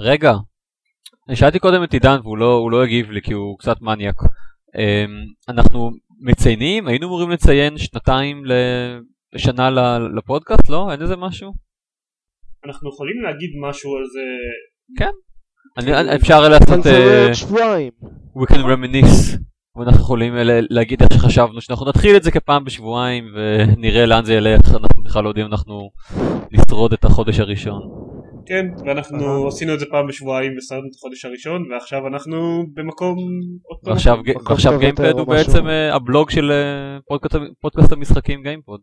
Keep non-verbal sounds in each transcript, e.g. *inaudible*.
רגע, אני שאלתי קודם את עידן והוא לא, לא הגיב לי כי הוא קצת מניאק. אמ, אנחנו מציינים, היינו אמורים לציין שנתיים לשנה לפודקאסט, לא? אין איזה משהו? אנחנו יכולים להגיד משהו על זה, אני, אני- אפשר אבל לעשות זה אה, we can reminisce ואנחנו יכולים אה, להגיד איך שחשבנו שאנחנו נתחיל את זה כפעם בשבועיים ונראה לאן זה ילך אנחנו בכלל לא יודעים אם אנחנו נשרוד את החודש הראשון. כן, ואנחנו. עשינו את זה פעם בשבועיים וסיימנו את החודש הראשון, ועכשיו אנחנו במקום טוב גיימפד הוא. בעצם אה, הבלוג של אה, פודקאסט, המשחקים גיימפוד.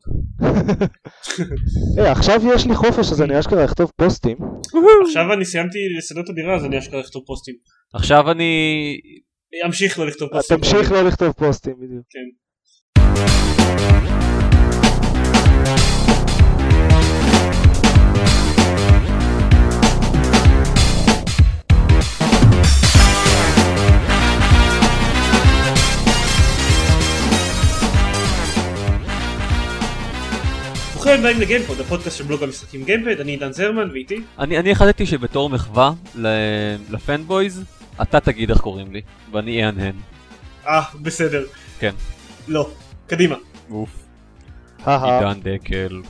*laughs* היי, עכשיו יש לי חופש אז אני אשכרה אכתוב פוסטים. עכשיו אני סיימתי לסדר את הדירה אז אני אשכרה אכתוב פוסטים. עכשיו אני אמשיך לא לכתוב פוסטים. תמשיך לא לכתוב פוסטים בדיוק. כן. וברוכים הבאים לגיימפוד, הפודקאסט של בלוג המשחקים גיימפד, אני עידן זרמן ואיתי. אני, אני החלטתי שבתור מחווה ל- ל fanboys אתה תגיד איך קוראים לי ואני אהנהן. אה, בסדר. כן. לא, קדימה. אוף. עידן דקל.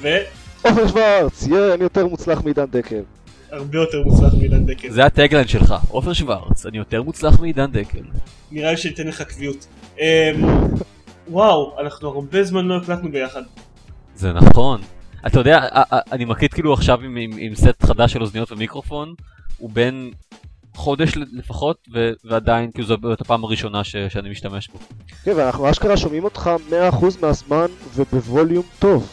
והרבה עופר שוורץ, יהיה אני יותר מוצלח מעידן דקל. יותר מוצלח מעידן דקל. זה ה tagline שלך עופר שוורץ אני יותר מוצלח מעידן דקל. נראה לי שניתן לך קביעות. וואו, אנחנו הרבה זמן לא הקלטנו ביחד. זה נכון. אתה יודע, אני מקליט כאילו עכשיו עם, עם, עם סט חדש של אוזניות ומיקרופון, הוא בין חודש לפחות, ו, ועדיין כאילו זו את הפעם הראשונה ש, שאני משתמש בו. כן, ואנחנו אשכרה שומעים אותך 100% מהזמן ובווליום טוב.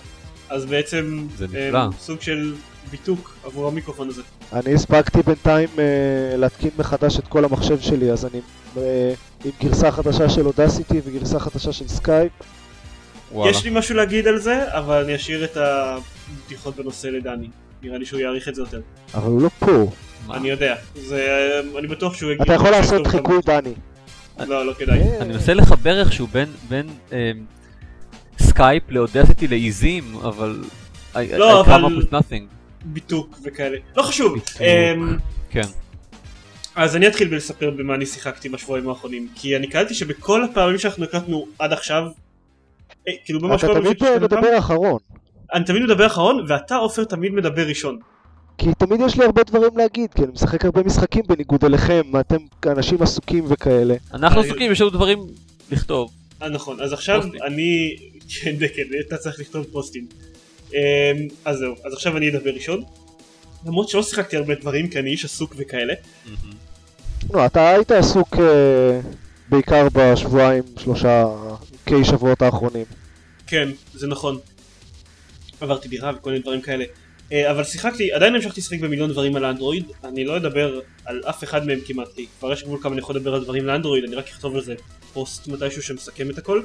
אז בעצם זה אמ, נפלא. סוג של ביטוק עבור המיקרופון הזה. אני הספקתי בינתיים אה, להתקין מחדש את כל המחשב שלי, אז אני אה, עם גרסה חדשה של Audacity וגרסה חדשה של סקייפ. וואלה. יש לי משהו להגיד על זה, אבל אני אשאיר את הבדיחות בנושא לדני. נראה לי שהוא יעריך את זה יותר. אבל הוא לא פה. מה? אני יודע. זה... אני בטוח שהוא יגיד... אתה יכול לעשות חיקוי דני. לא, לא כדאי. כן. אני מנסה לחבר איכשהו בין, בין אמ, סקייפ ל Audacity לאיזים, אבל... I, לא, I אבל- up with nothing. ביטוק וכאלה. לא חשוב. ביטוק. אמ, כן. אז אני אתחיל בלספר במה אני שיחקתי בשבועיים האחרונים. כי אני קלטתי שבכל הפעמים שאנחנו הקלטנו עד עכשיו, אה, כאילו ממש אתה כל פעם תמיד פעם, מדבר אחרון. אני תמיד מדבר אחרון, ואתה עופר תמיד מדבר ראשון. כי תמיד יש לי הרבה דברים להגיד, כי אני משחק הרבה משחקים בניגוד אליכם, אתם אנשים עסוקים וכאלה. אנחנו אני- עסוקים, יש לנו דברים לכתוב. אה, נכון, אז עכשיו. אני... *laughs* כן, דקל, אתה צריך לכתוב פוסטים. אמ, אז זהו, אז עכשיו אני אדבר ראשון. למרות שלא שיחקתי הרבה דברים, כי אני איש עסוק וכאלה. לא, אתה היית עסוק אה, בעיקר בשבועיים, שלושה, קיי שבועות האחרונים. כן, זה נכון. עברתי דירה וכל מיני דברים כאלה. אה, אבל שיחקתי, עדיין המשכתי לשחק במיליון דברים על האנדרואיד, אני לא אדבר על אף אחד מהם כמעט, כי כבר יש גבול כמה אני יכול לדבר על דברים לאנדרואיד, אני רק אכתוב על זה פוסט מתישהו שמסכם את הכל.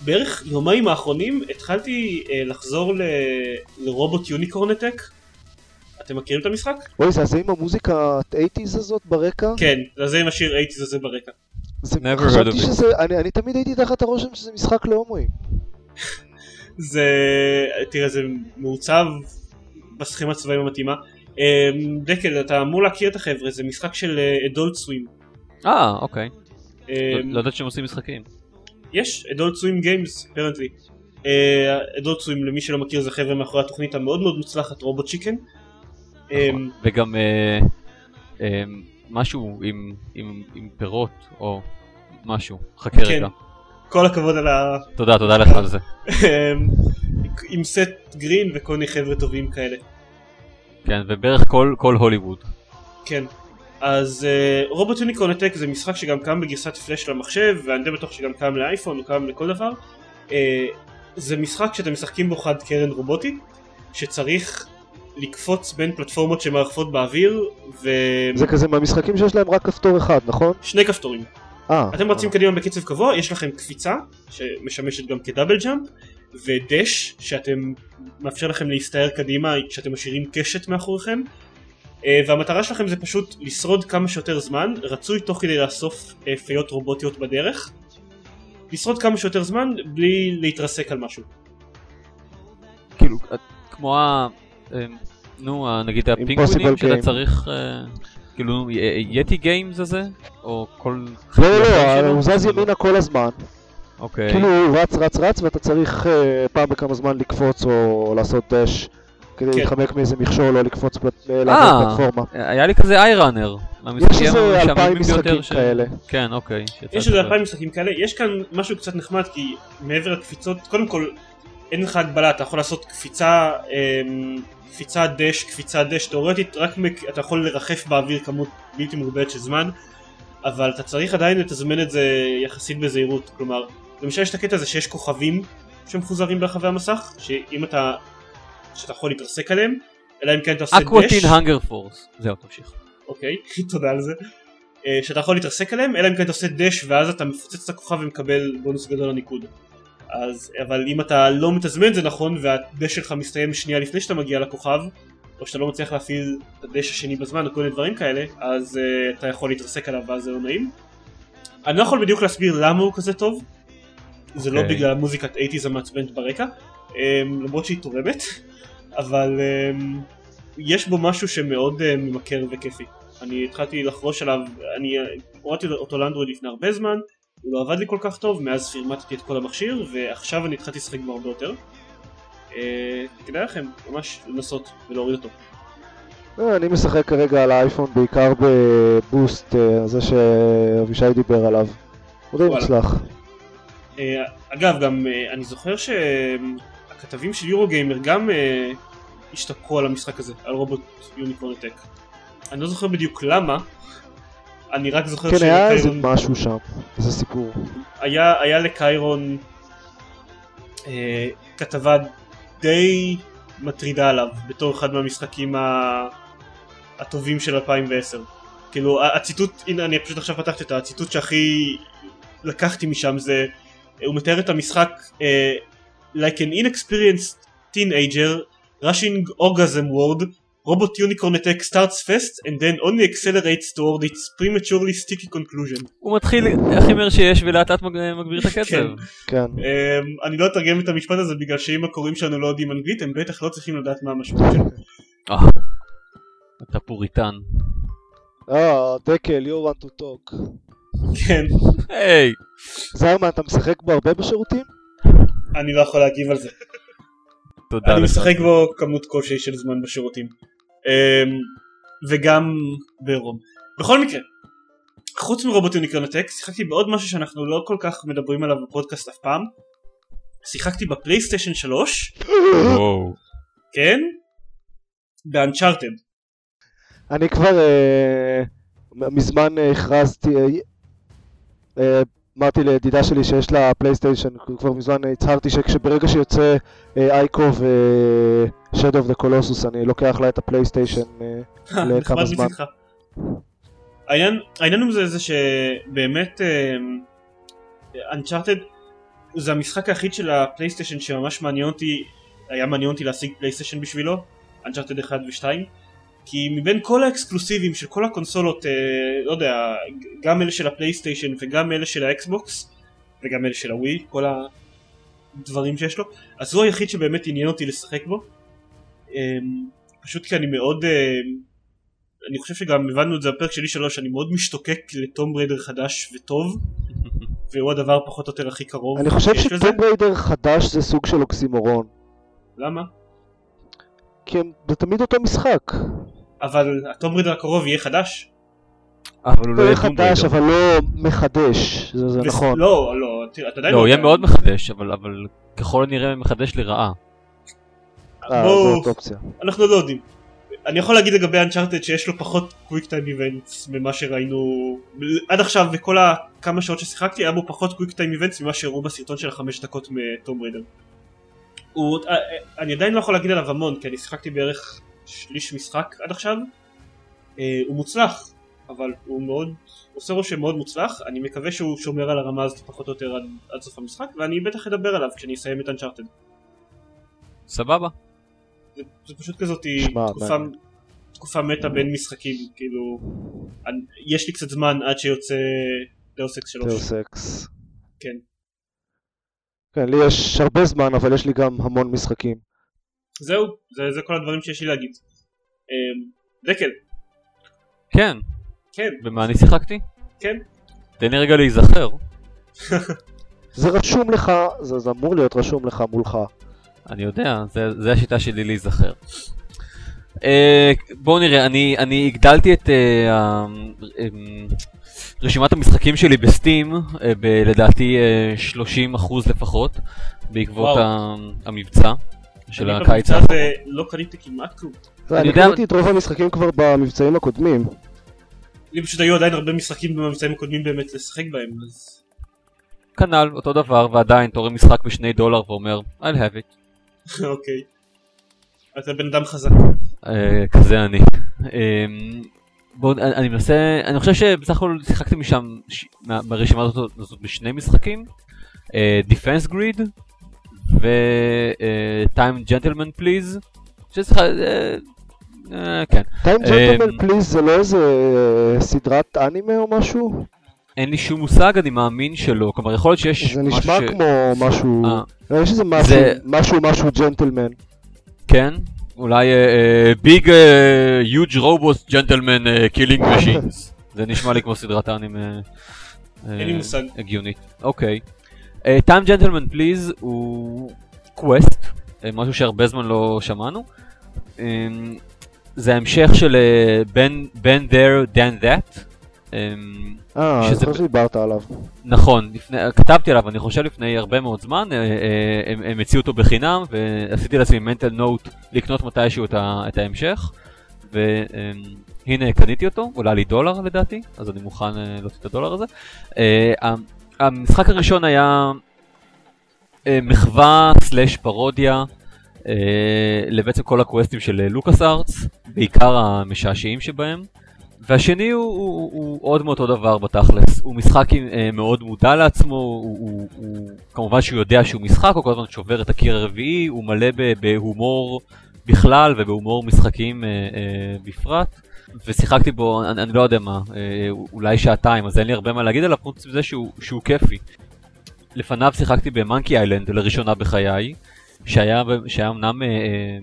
בערך יומיים האחרונים התחלתי אה, לחזור לרובוט יוניקורן אטק. אתם מכירים את המשחק? אוי, זה הזה עם המוזיקה 80's הזאת ברקע? כן, זה עם השיר 80's הזה ברקע. זה, Never heard חשבתי of it. שזה, אני, אני תמיד הייתי תחת הרושם שזה משחק להומואים. זה, תראה, זה מעוצב בסכמה צבעים המתאימה. אמ, דקל, אתה אמור להכיר את החבר'ה, זה משחק של אדולט סווים. אה, אוקיי. אמ, לא לא ידעתי שהם עושים משחקים. יש Adult Swim Games, apparently. Adult Swim, למי שלא מכיר, זה חבר'ה מאחורי התוכנית המאוד מאוד מוצלחת Robot Chicken. אמ, וגם אה, אה, משהו עם- עם עם פירות או משהו. חכה כן. רגע. כל הכבוד על ה... תודה, תודה לך על זה. אמ, עם Seth Green וכל מיני חבר'ה טובים כאלה. כן, ובערך כל כל הוליווד. כן. אז uh, רובוט יוניקורן אטק זה משחק שגם קם בגרסת פלאש למחשב ואני די בטוח שגם קם לאייפון, הוא קם לכל דבר. Uh, זה משחק שאתם משחקים בו חד קרן רובוטי שצריך לקפוץ בין פלטפורמות שמרחפות באוויר זה כזה מהמשחקים שיש להם רק כפתור אחד, נכון? ושני כפתורים. אה. אתם רצים קדימה בקצב קבוע, יש לכם קפיצה שמשמשת גם כדאבל ג'אמפ ודש שאתם מאפשר לכם להסתער קדימה כשאתם משאירים קשת מאחוריכם אה, והמטרה שלכם זה פשוט לשרוד כמה שיותר זמן, רצוי תוך כדי לאסוף אה, פיות רובוטיות בדרך לשרוד כמה שיותר זמן בלי להתרסק על משהו. כאילו, כמו ה... נו, ה- נגיד הפינגווינים שאתה. צריך, אה, כאילו, יטי גיימס הזה? או כל... לא, לא, לא, שלו? הוא זז ימינה כל הזמן. אוקיי. כאילו הוא רץ רץ רץ ואתה צריך אה, פעם בכמה זמן לקפוץ או לעשות דש כדי כן. להתחמק מאיזה מכשול או לקפוץ פלט- אה, לעבור פלטפורמה. היה לי כזה אייראנר. יש איזה אלפיים משחקים כאלה. כן, אוקיי. יש איזה. אלפיים משחקים כאלה, יש כאן משהו קצת נחמד כי מעבר לקפיצות, קודם כל אין לך הגבלה, אתה יכול לעשות קפיצה, אמ, קפיצה דש, קפיצה דש, תאורטית רק מק... אתה יכול לרחף באוויר כמות בלתי מוגבלת של זמן, אבל אתה צריך עדיין לתזמן את זה יחסית בזהירות, כלומר, למשל יש את הקטע הזה שיש כוכבים שמפוזרים ברחבי המסך, שאם אתה, שאתה יכול להתרסק עליהם, אלא אם כן אתה עושה דש, אקוואטין הנגר פורס. זהו, תמשיך. אוקיי, *laughs* תודה על זה. אה, שאתה יכול להתרסק עליהם, אלא אם כן אתה עושה דש ואז אתה מפוצץ את הכוכב ומקבל בונוס גדול לניקוד. אז, אבל אם אתה לא מתזמן זה נכון והדש שלך מסתיים שנייה לפני שאתה מגיע לכוכב, או שאתה לא מצליח להפעיל את הדש השני בזמן או כל מיני דברים כאלה, אז uh, אתה יכול להתרסק עליו ואז זה לא נעים. אני לא יכול בדיוק להסביר למה הוא כזה טוב, זה לא אוקיי. בגלל מוזיקת 80's המעצבנת ברקע, um, למרות שהיא תורמת, אבל um, יש בו משהו שמאוד uh, ממכר וכיפי. אני התחלתי לחרוש עליו, אני הורדתי אותו לאנדרואיד לפני הרבה זמן, הוא לא עבד לי כל כך טוב, מאז פירמטתי את כל המכשיר, ועכשיו אני התחלתי לשחק בו הרבה יותר. אה, כדאי לכם ממש לנסות ולהוריד אותו. אה, אני משחק כרגע על האייפון בעיקר בבוסט, אה, זה שאבישי דיבר עליו. הוא די. מוצלח. אגב, גם אני זוכר שהכתבים של יורוגיימר גם אה, השתפרו על המשחק הזה, על רובוט יוניקורן טק. אני לא זוכר בדיוק למה, אני רק זוכר כן, היה איזה שלקיירון- משהו שם, איזה סיפור. היה, היה לקיירון אה, כתבה די מטרידה עליו בתור אחד מהמשחקים ה... הטובים של 2010. כאילו הציטוט, הנה אני פשוט עכשיו פתחתי את הציטוט שהכי לקחתי משם זה, הוא מתאר את המשחק אה, like an inexperienced teenager rushing orgasm world robot unicorn attack starts fast and then only accelerates toward its prematurely sticky conclusion. הוא מתחיל הכי מהר שיש ולאט לאט מג- מגביר את הקצב. כן. כן. Um, אני לא אתרגם את המשפט הזה בגלל שאם הקוראים שלנו לא יודעים אנגלית הם בטח לא צריכים לדעת מה המשמעות שלו. אה, אתה פוריטן. אה, דקל, you want to talk. כן, היי! זרמן, אתה משחק בו הרבה בשירותים? אני לא יכול להגיב על זה. תודה אני לך. משחק בו כמות כלשהי של זמן בשירותים. Um, וגם ברום. בכל מקרה, חוץ מ Robot Unicorn Attack, שיחקתי בעוד משהו שאנחנו לא כל כך מדברים עליו בפודקאסט אף פעם. שיחקתי בפלייסטיישן 3, וואו. כן? ב Uncharted. אני כבר אה, מזמן אה, הכרזתי, אה, אה, אמרתי לידידה שלי שיש לה פלייסטיישן, כבר מזמן אה, הצהרתי שכשברגע שיוצא אה, Ico ו-Shadow of the Colossus אני לוקח לה את הפלייסטיישן אה, לכמה נחמד זמן. העניין, העניין הוא זה, זה שבאמת Uncharted זה המשחק היחיד של הפלייסטיישן שממש מעניין אותי, היה מעניין אותי להשיג פלייסטיישן בשבילו, Uncharted 1 ו-2, כי מבין כל ה exclusiveים של כל הקונסולות, אה, לא יודע, גם אלה של הפלייסטיישן וגם אלה של האקסבוקס, וגם אלה של הווי, כל הדברים שיש לו, אז הוא היחיד שבאמת עניין אותי לשחק בו. אה, פשוט כי אני מאוד אה, אני חושב שגם הבנו את זה בפרק של E3 אני מאוד משתוקק ל Tomb Raider חדש וטוב *laughs* והוא הדבר פחות או יותר הכי קרוב אני חושב. ש Tomb Raider חדש זה סוג של אוקסימורון, למה? כי הם- זה תמיד אותו משחק. אבל ה Tomb Raider הקרוב יהיה חדש אבל הוא הוא לא יהיה חדש. אבל לא מחדש, זה נכון. לא לא תראה, אתה עדיין לא, הוא יהיה יודע. מאוד מחדש, אבל אבל ככל הנראה מחדש לרעה. אה, בואו, זאת אופציה. אנחנו לא יודעים אני יכול להגיד לגבי Uncharted שיש לו פחות quick time events ממה שראינו עד עכשיו וכל הכמה שעות ששיחקתי היה בו פחות quick time events ממה שהראו בסרטון של החמש דקות מ Tomb Raider. הוא, אה, אה, אני עדיין לא יכול להגיד עליו המון כי אני שיחקתי בערך שליש משחק עד עכשיו אה, הוא מוצלח אבל הוא מאוד עושה רושם מאוד מוצלח אני מקווה שהוא שומר על הרמה הזאת פחות או יותר עד, עד סוף המשחק ואני בטח אדבר עליו כשאני אסיים את Uncharted סבבה. זה, זה פשוט כזאת תקופה. תקופה מתה בין משחקים, כאילו, אני, יש לי קצת זמן עד שיוצא Deus Ex 3. Deus Ex. כן. כן, לי יש הרבה זמן אבל יש לי גם המון משחקים. זהו, זה, זה כל הדברים שיש לי להגיד. אמ, דקל, כן, כן, במה אני שיחקתי? כן. תן לי רגע להיזכר. *laughs* זה רשום לך, זה, זה אמור להיות רשום לך מולך. אני יודע, זה, זה השיטה שלי להיזכר. אה, בואו נראה, אני, אני הגדלתי את אה, ה- אמ, רשימת המשחקים שלי בסטים, אה, ב- לדעתי אה, 30% לפחות, בעקבות וואו. ה- המבצע של אני הקיץ במבצע האחרון. הזה לא קניתי כמעט כלום. אני יודע- קניתי את רוב המשחקים כבר במבצעים הקודמים. לי פשוט היו עדיין הרבה משחקים במבצעים הקודמים באמת לשחק בהם, אז... כנ"ל, אותו דבר, ועדיין אתה רואה משחק בשני דולר ואומר, I'll have it. *laughs* אוקיי. אתה בן אדם חזק. אה, כזה אני. אמ, בואו, אני אני מנסה, אני חושב שבסך הכל שיחקתי משם, ש- מה- מהרשימה הזאת בשני משחקים, אה, Defense Please, ששיחק... אה, אה, כן, טיים ג'נטלמן פליז זה לא איזה אה, סדרת אנימה או משהו? אין לי שום מושג, אני מאמין שלא, כלומר יכול להיות שיש זה משהו נשמע ש... כמו משהו... לא, יש איזה משהו, זה- משהו, משהו ג'נטלמן. כן, אולי ביג huge robots gentleman uh, killing machines, *laughs* זה נשמע לי כמו סדרת מושג. הגיונית. אוקיי. Time Gentlemen, Please הוא quest, משהו שהרבה זמן לא שמענו. אה, זה ההמשך של אה, Ben Ben There, Dan That. אה, אה, אני שזה זוכר ב- שדיברת עליו. נכון, לפני, כתבתי עליו, אני חושב לפני הרבה מאוד זמן, אה, אה, הם, הם הציעו אותו בחינם, ועשיתי לעצמי mental note לקנות מתישהו את, ה, את ההמשך, והנה קניתי אותו, עולה לי דולר לדעתי, אז אני מוכן אה, להוציא את הדולר הזה. אה, המשחק הראשון היה אה, מחווה סלאש פרודיה אה, לבעצם כל הקווסטים של לוקאס ארטס, בעיקר המשעשעים שבהם. והשני הוא, הוא, הוא עוד מאותו דבר בתכלס, הוא משחק עם, אה, מאוד מודע לעצמו, הוא, הוא, הוא כמובן שהוא יודע שהוא משחק, הוא כל הזמן שובר את הקיר הרביעי, הוא מלא בהומור בכלל ובהומור משחקים אה, אה, בפרט, ושיחקתי בו, אני, אני לא יודע מה, אה, אולי שעתיים, אז אין לי הרבה מה להגיד עליו, חוץ מזה שהוא, שהוא כיפי. לפניו שיחקתי במאנקי איילנד לראשונה בחיי, שהיה, שהיה אמנם אה, אה,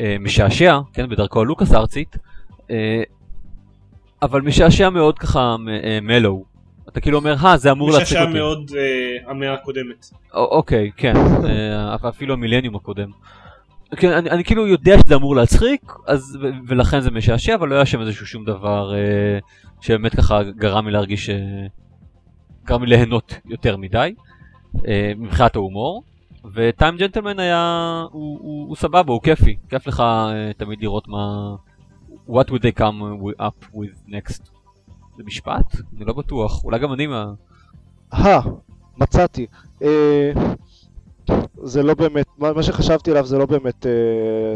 אה, משעשע, כן, בדרכו הלוקאס ארצית, אה, אבל משעשע מאוד ככה אה, מלואו. אתה כאילו אומר, אה, זה אמור משעשע אותי. מאוד אה, המאה הקודמת. א- אוקיי, כן, אה, אפילו המילניום הקודם. כן, אני, אני כאילו יודע שזה אמור להצחיק, אז, ו- ולכן זה משעשע, אבל לא היה שם איזשהו שום דבר אה, שבאמת ככה גרם לי להרגיש, אה, גרם לי ליהנות יותר מדי, אה, מבחינת ההומור. וטיים ג'נטלמן היה, הוא, הוא, הוא סבבה, הוא כיפי, כיף לך אה, תמיד לראות מה, what would they come up with next. זה משפט? אני לא בטוח, אולי גם אני מה... אה, מצאתי. אה, זה לא באמת, מה מה שחשבתי עליו זה לא באמת אה,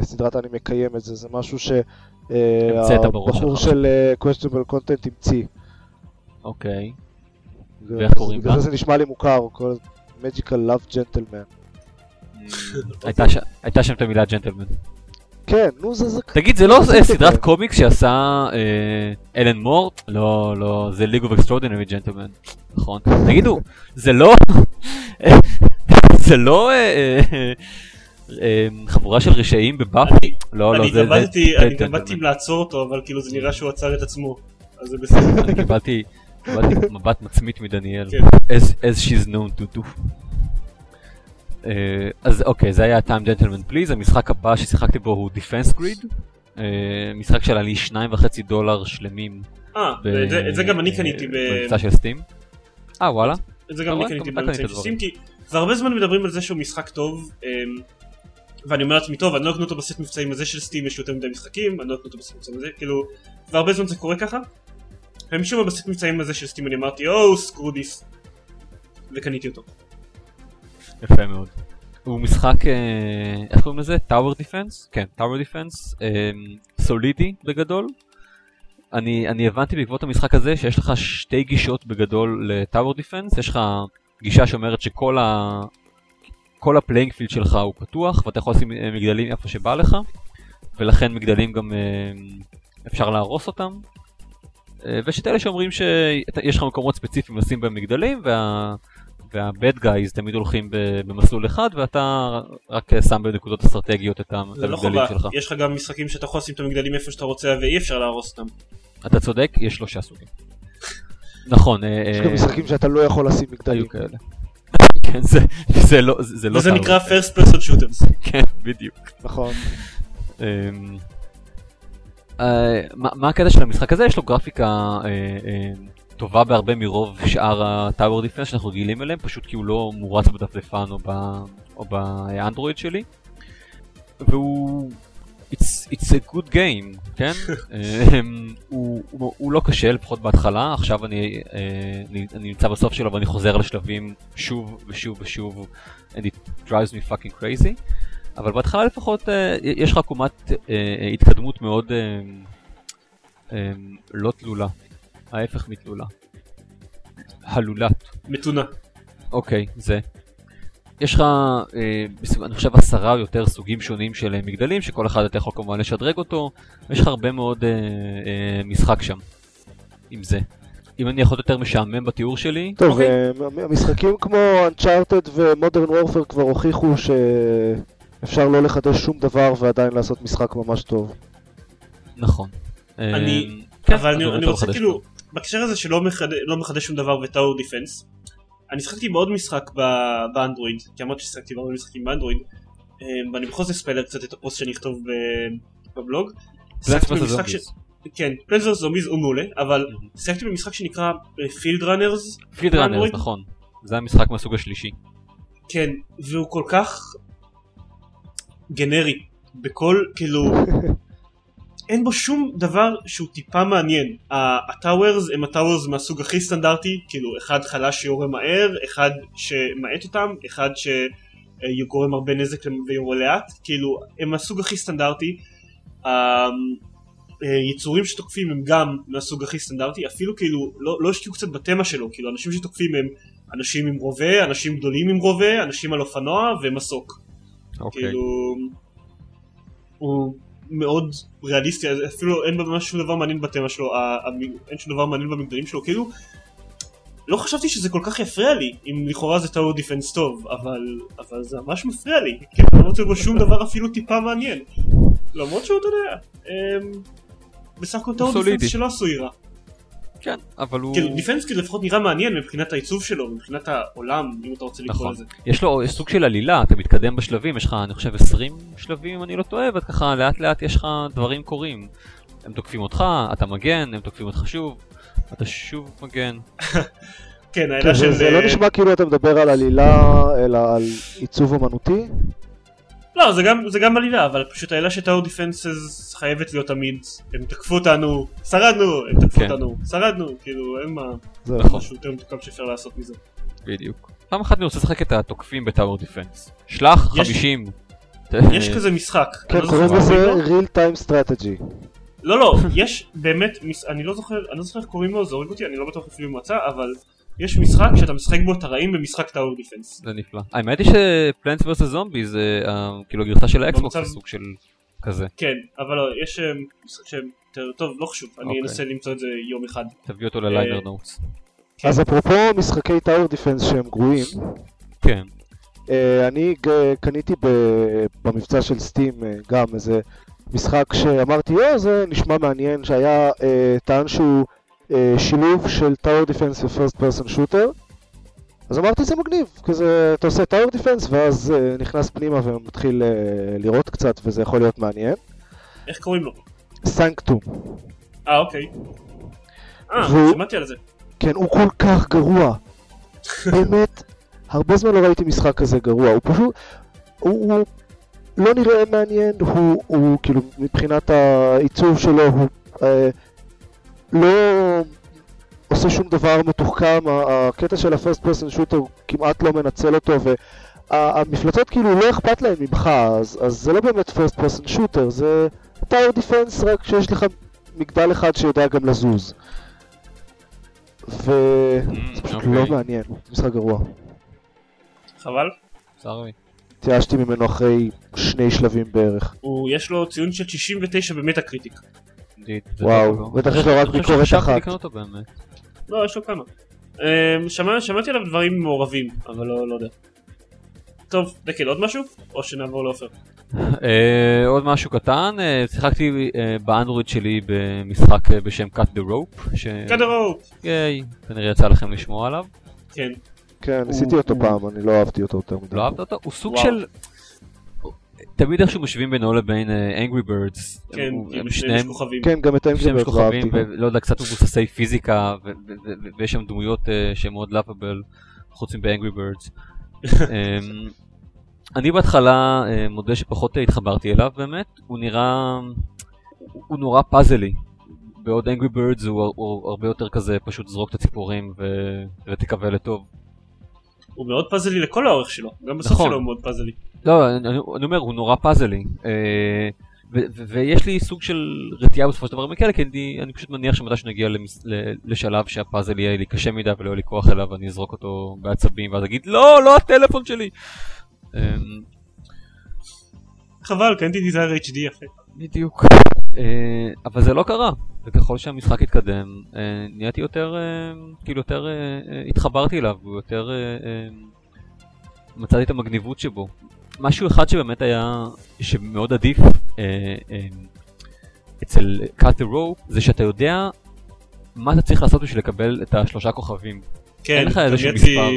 סדרת אנימה קיימת, זה זה משהו שהבחור שלך. של אה, questionable content המציא. אוקיי. זה- ואיך קוראים בגלל לה? זה זה נשמע לי מוכר, הוא קורא לזה Magical Love Gentleman. *laughs* הייתה שם את המילה ג'נטלמן. כן, נו זה זה... תגיד, זה לא אה, סדרת. קומיקס שעשה אה, אלן מור? לא, לא, זה League of Extraordinary Gentlemen, נכון. תגידו, זה לא... *laughs* זה לא אה, אה, אה, חבורה של רשעים בבאפי? לא, לא, זה... זה אני ג'נטלמן. התלבטתי אם לעצור אותו, אבל כאילו זה נראה שהוא עצר את עצמו. אז זה בסדר. אני קיבלתי מבט מצמית מדניאל. כן. as, she's known to do. אז אוקיי, זה היה time gentleman please, המשחק הבא ששיחקתי בו הוא Defense Grid, משחק שעלה לי שניים וחצי דולר שלמים. אה, את זה גם אני קניתי. במבצע של סטים. אה וואלה? את זה גם אני? קניתי קנית של סטים, כי והרבה זמן מדברים על זה שהוא משחק טוב, אמ, ואני אומר לעצמי, טוב, אני לא אקנה אותו בסט מבצעים הזה של Steam, יש יותר מדי משחקים, אני לא אקנה אותו בסט מבצעים הזה, כאילו, והרבה זמן זה קורה ככה. ומשום מה בסט מבצעים הזה של Steam אני אמרתי, או, screw this. וקניתי אותו. יפה מאוד. הוא משחק, אה, איך קוראים לזה? Tower Defense? כן, Tower Defense, solidי בגדול. אני, אני הבנתי בעקבות המשחק הזה שיש לך שתי גישות בגדול ל-Tower Defense, יש לך גישה שאומרת שכל ה... כל ה playing field שלך הוא פתוח ואתה יכול לשים אה, מגדלים איפה שבא לך ולכן מגדלים גם אה, אפשר להרוס אותם אה, ויש את אלה שאומרים שיש לך מקומות ספציפיים לשים בהם מגדלים וה... וה bad guys תמיד הולכים במסלול אחד ואתה רק שם בנקודות אסטרטגיות את לא המגדלים חובה, שלך. יש לך גם משחקים שאתה יכול לשים את המגדלים איפה שאתה רוצה ואי אפשר להרוס אותם. אתה צודק, יש שלושה סוגים. נכון, אה, יש אה, גם משחקים שאתה לא יכול לשים מגדלים. כאלה. *laughs* כן, זה- זה לא זה זה לא וזה טעות. נקרא first person shooters. *laughs* כן, בדיוק. נכון. אמ, אה, מה מה הקטע של המשחק הזה? יש לו גרפיקה אה, אה, טובה בהרבה מרוב שאר הטאוור דיפנס שאנחנו רגילים אליהם, פשוט כי הוא לא מורץ בדפדפן או ב- או באנדרואיד שלי. והוא... It's, it's a good game, כן? *laughs* אמ, הוא, הוא, הוא לא קשה, לפחות בהתחלה, עכשיו אני, אה, אני, אני נמצא בסוף שלו ואני חוזר לשלבים שוב ושוב ושוב, and it drives me fucking crazy. אבל בהתחלה לפחות אה, יש לך עקומת אה, התקדמות מאוד לא תלולה, ההפך מתלולה. הלולת, מתונה. אוקיי, זה. יש לך, אה, אני חושב עשרה או יותר סוגים שונים של אה, מגדלים, שכל אחד אתה יכול כמובן לשדרג אותו, ויש לך הרבה מאוד אה, אה, משחק שם, עם זה. אם אני יכול יותר משעמם בתיאור שלי, טוב, אוקיי. אה, מ- משחקים כמו Uncharted ו-Modern Warfare כבר הוכיחו שאפשר לא לחדש שום דבר ועדיין לעשות משחק ממש טוב. נכון. אני- אה, כן, אבל אני אני רוצה רוצה כאילו. בהקשר הזה שלא מחד- לא מחדש שום דבר ו Tower Defense, אני שיחקתי בעוד משחק באנדרואיד, כי אמרתי ששיחקתי בהרבה משחקים באנדרואיד, אה, ואני בכל זאת אספיילר קצת את הפוסט שאני אכתוב בבלוג. vs. במשחק ש... כן, Plants Zombies הוא מעולה, אבל שיחקתי במשחק שנקרא פילד ראנרס, פיד ראנרס? נכון. זה המשחק מהסוג השלישי. כן, והוא כל כך גנרי, בכל, כאילו, *laughs* אין בו שום דבר שהוא טיפה מעניין. הטאוורס הם הטאוורס מהסוג הכי סטנדרטי, כאילו אחד חלש שיורה מהר, אחד שמאט אותם, אחד שגורם הרבה נזק ויורה לאט, כאילו הם מהסוג הכי סטנדרטי. היצורים שתוקפים הם גם מהסוג הכי סטנדרטי, אפילו כאילו לא, לא השקיעו קצת בתמה שלו, כאילו אנשים שתוקפים הם אנשים עם רובה, אנשים גדולים עם רובה, אנשים על אופנוע ומסוק. אוקיי. כאילו... הוא מאוד ריאליסטי, אפילו אין ממש שום דבר מעניין בתמה שלו, אין שום דבר מעניין במגדלים שלו, כאילו... לא חשבתי שזה כל כך יפריע לי, אם לכאורה זה טאור דיפנס טוב, אבל, אבל זה ממש מפריע לי, כי אני לא רוצה בו שום דבר אפילו טיפה מעניין. למרות שהוא, אתה יודע, אמ, בסך הכל טאור. דיפנס שלא עשוי רע. כן, אבל הוא... כאילו דיפנס כאילו לפחות נראה מעניין מבחינת העיצוב שלו, מבחינת העולם, אם אתה רוצה לקרוא נכון. לזה. יש לו יש סוג של עלילה, אתה מתקדם בשלבים, יש לך אני חושב 20 שלבים אם אני לא טועה, ואת ככה לאט לאט יש לך דברים קורים. הם תוקפים אותך, אתה מגן, הם תוקפים אותך שוב, אתה שוב מגן. *laughs* כן, כן, זה של... זה לא אה, נשמע כאילו אתה מדבר על עלילה, אלא על עיצוב אמנותי. לא, זה גם, זה גם עלילה, אבל פשוט העילה של טאור דיפנסס חייבת להיות תמיד, הם תקפו אותנו, שרדנו, הם תקפו כן. אותנו, שרדנו, כאילו אין מה, זה נכון. משהו יותר מתוקם שאפשר לעשות מזה. בדיוק. פעם אחת אני רוצה לשחק את התוקפים בטאוור דיפנס. שלח יש- 50. יש כזה משחק, כן, לא קוראים לזה real time strategy. לא לא, יש באמת, אני לא זוכר, אני לא זוכר איך קוראים לו, זה הורג אותי, אני לא בטוח אפילו אם הוא מצא, אבל יש משחק שאתה משחק בו את הרעים במשחק Tower Defense. זה נפלא. האמת היא ש Plants vs Zombie זה אה, כאילו הגרסה של האקסבוקס זה סוג של כזה. כן, אבל לא, יש אה, משחק שהם יותר טוב, לא חשוב, אני אוקיי. אנסה למצוא את זה יום אחד. תביא אותו ל liner אה, notes. כן. אז אפרופו משחקי Tower Defense שהם גרועים, כן. אה, אני קניתי במבצע של Steam אה, גם איזה משחק שאמרתי, או זה נשמע מעניין, שהיה אה, טען שהוא אה, שילוב של tower defense ו first person shooter. אז אמרתי זה מגניב, כזה אתה עושה tower defense ואז אה, נכנס פנימה ומתחיל אה, לראות קצת וזה יכול להיות מעניין. איך קוראים לו? Sanctum. אה אוקיי. אה, והוא- שמעתי על זה. כן, הוא כל כך גרוע. *laughs* באמת, הרבה זמן לא ראיתי משחק כזה גרוע. הוא פשוט... הוא, הוא לא נראה מעניין, הוא, הוא כאילו מבחינת העיצוב שלו, הוא אה, לא עושה שום דבר מתוחכם, הקטע של הפרסט פרסון שוטר כמעט לא מנצל אותו, והמפלצות כאילו לא אכפת להם ממך, אז, אז זה לא באמת פרסט פרסון שוטר, זה טאור דיפנס רק שיש לך מגדל אחד שיודע גם לזוז. וזה פשוט אוקיי. לא מעניין, משחק גרוע. חבל. צר לי. התייאשתי ממנו אחרי שני שלבים בערך. הוא יש לו ציון של 69 במטה קריטיק. זה וואו, לו. בטח יש לו רק אני ביקורת אחת. לקנות אותו באמת. לא, יש לו כמה. אמ, שמע- שמעתי עליו דברים מעורבים, אבל לא לא יודע. טוב, דקל, עוד משהו? או שנעבור לעופר? אה, עוד משהו קטן, אה, שיחקתי אה, באנדרואיד שלי במשחק בשם cut the rope, ש... קדרו! ייי, כנראה יצא לכם לשמוע עליו. כן. כן, ניסיתי אותו פעם, אני לא אהבתי אותו יותר מדי. לא אהבת אותו? הוא סוג. של... תמיד איכשהו משווים בינו לבין אה, Angry Birds. כן, הם- הם שניהם יש כוכבים. כן, גם את יש לא כוכבים, אהבתי. ולא יודע, קצת מבוססי פיזיקה, ו- ו- ו- ויש שם דמויות אה, שהן מאוד לאפבל, חוץ מב-Angry Birds. *laughs* אמ, אני בהתחלה אה, מודה שפחות התחברתי אליו באמת, הוא נראה, הוא הוא נורא פאזלי. בעוד Angry Birds הוא, הוא הרבה יותר כזה פשוט זרוק את הציפורים ו- ותקווה לטוב. הוא מאוד פאזלי לכל האורך שלו, גם בסוף נכון. שלו הוא מאוד פאזלי. לא, אני, אני אומר, הוא נורא פאזלי. אה, ויש לי סוג של רתיעה בסופו של דבר מכאלה, כי אני, אני פשוט מניח שמתי שנגיע למס, ל- לשלב שהפאזל יהיה לי קשה מדי ולא יהיה לי כוח אליו, ואני אזרוק אותו בעצבים, ואז אגיד, לא, לא הטלפון שלי! אה, חבל, קניתי דיזייר HD יפה. בדיוק. אה, אבל זה לא קרה, וככל שהמשחק התקדם, אה, נהייתי יותר, אה, כאילו יותר התחברתי אליו, ויותר מצאתי את המגניבות שבו. משהו אחד שבאמת היה, שמאוד עדיף אצל cut the rope, זה שאתה יודע מה אתה צריך לעשות בשביל לקבל את השלושה כוכבים. כן, אין לך איזשהו מספר.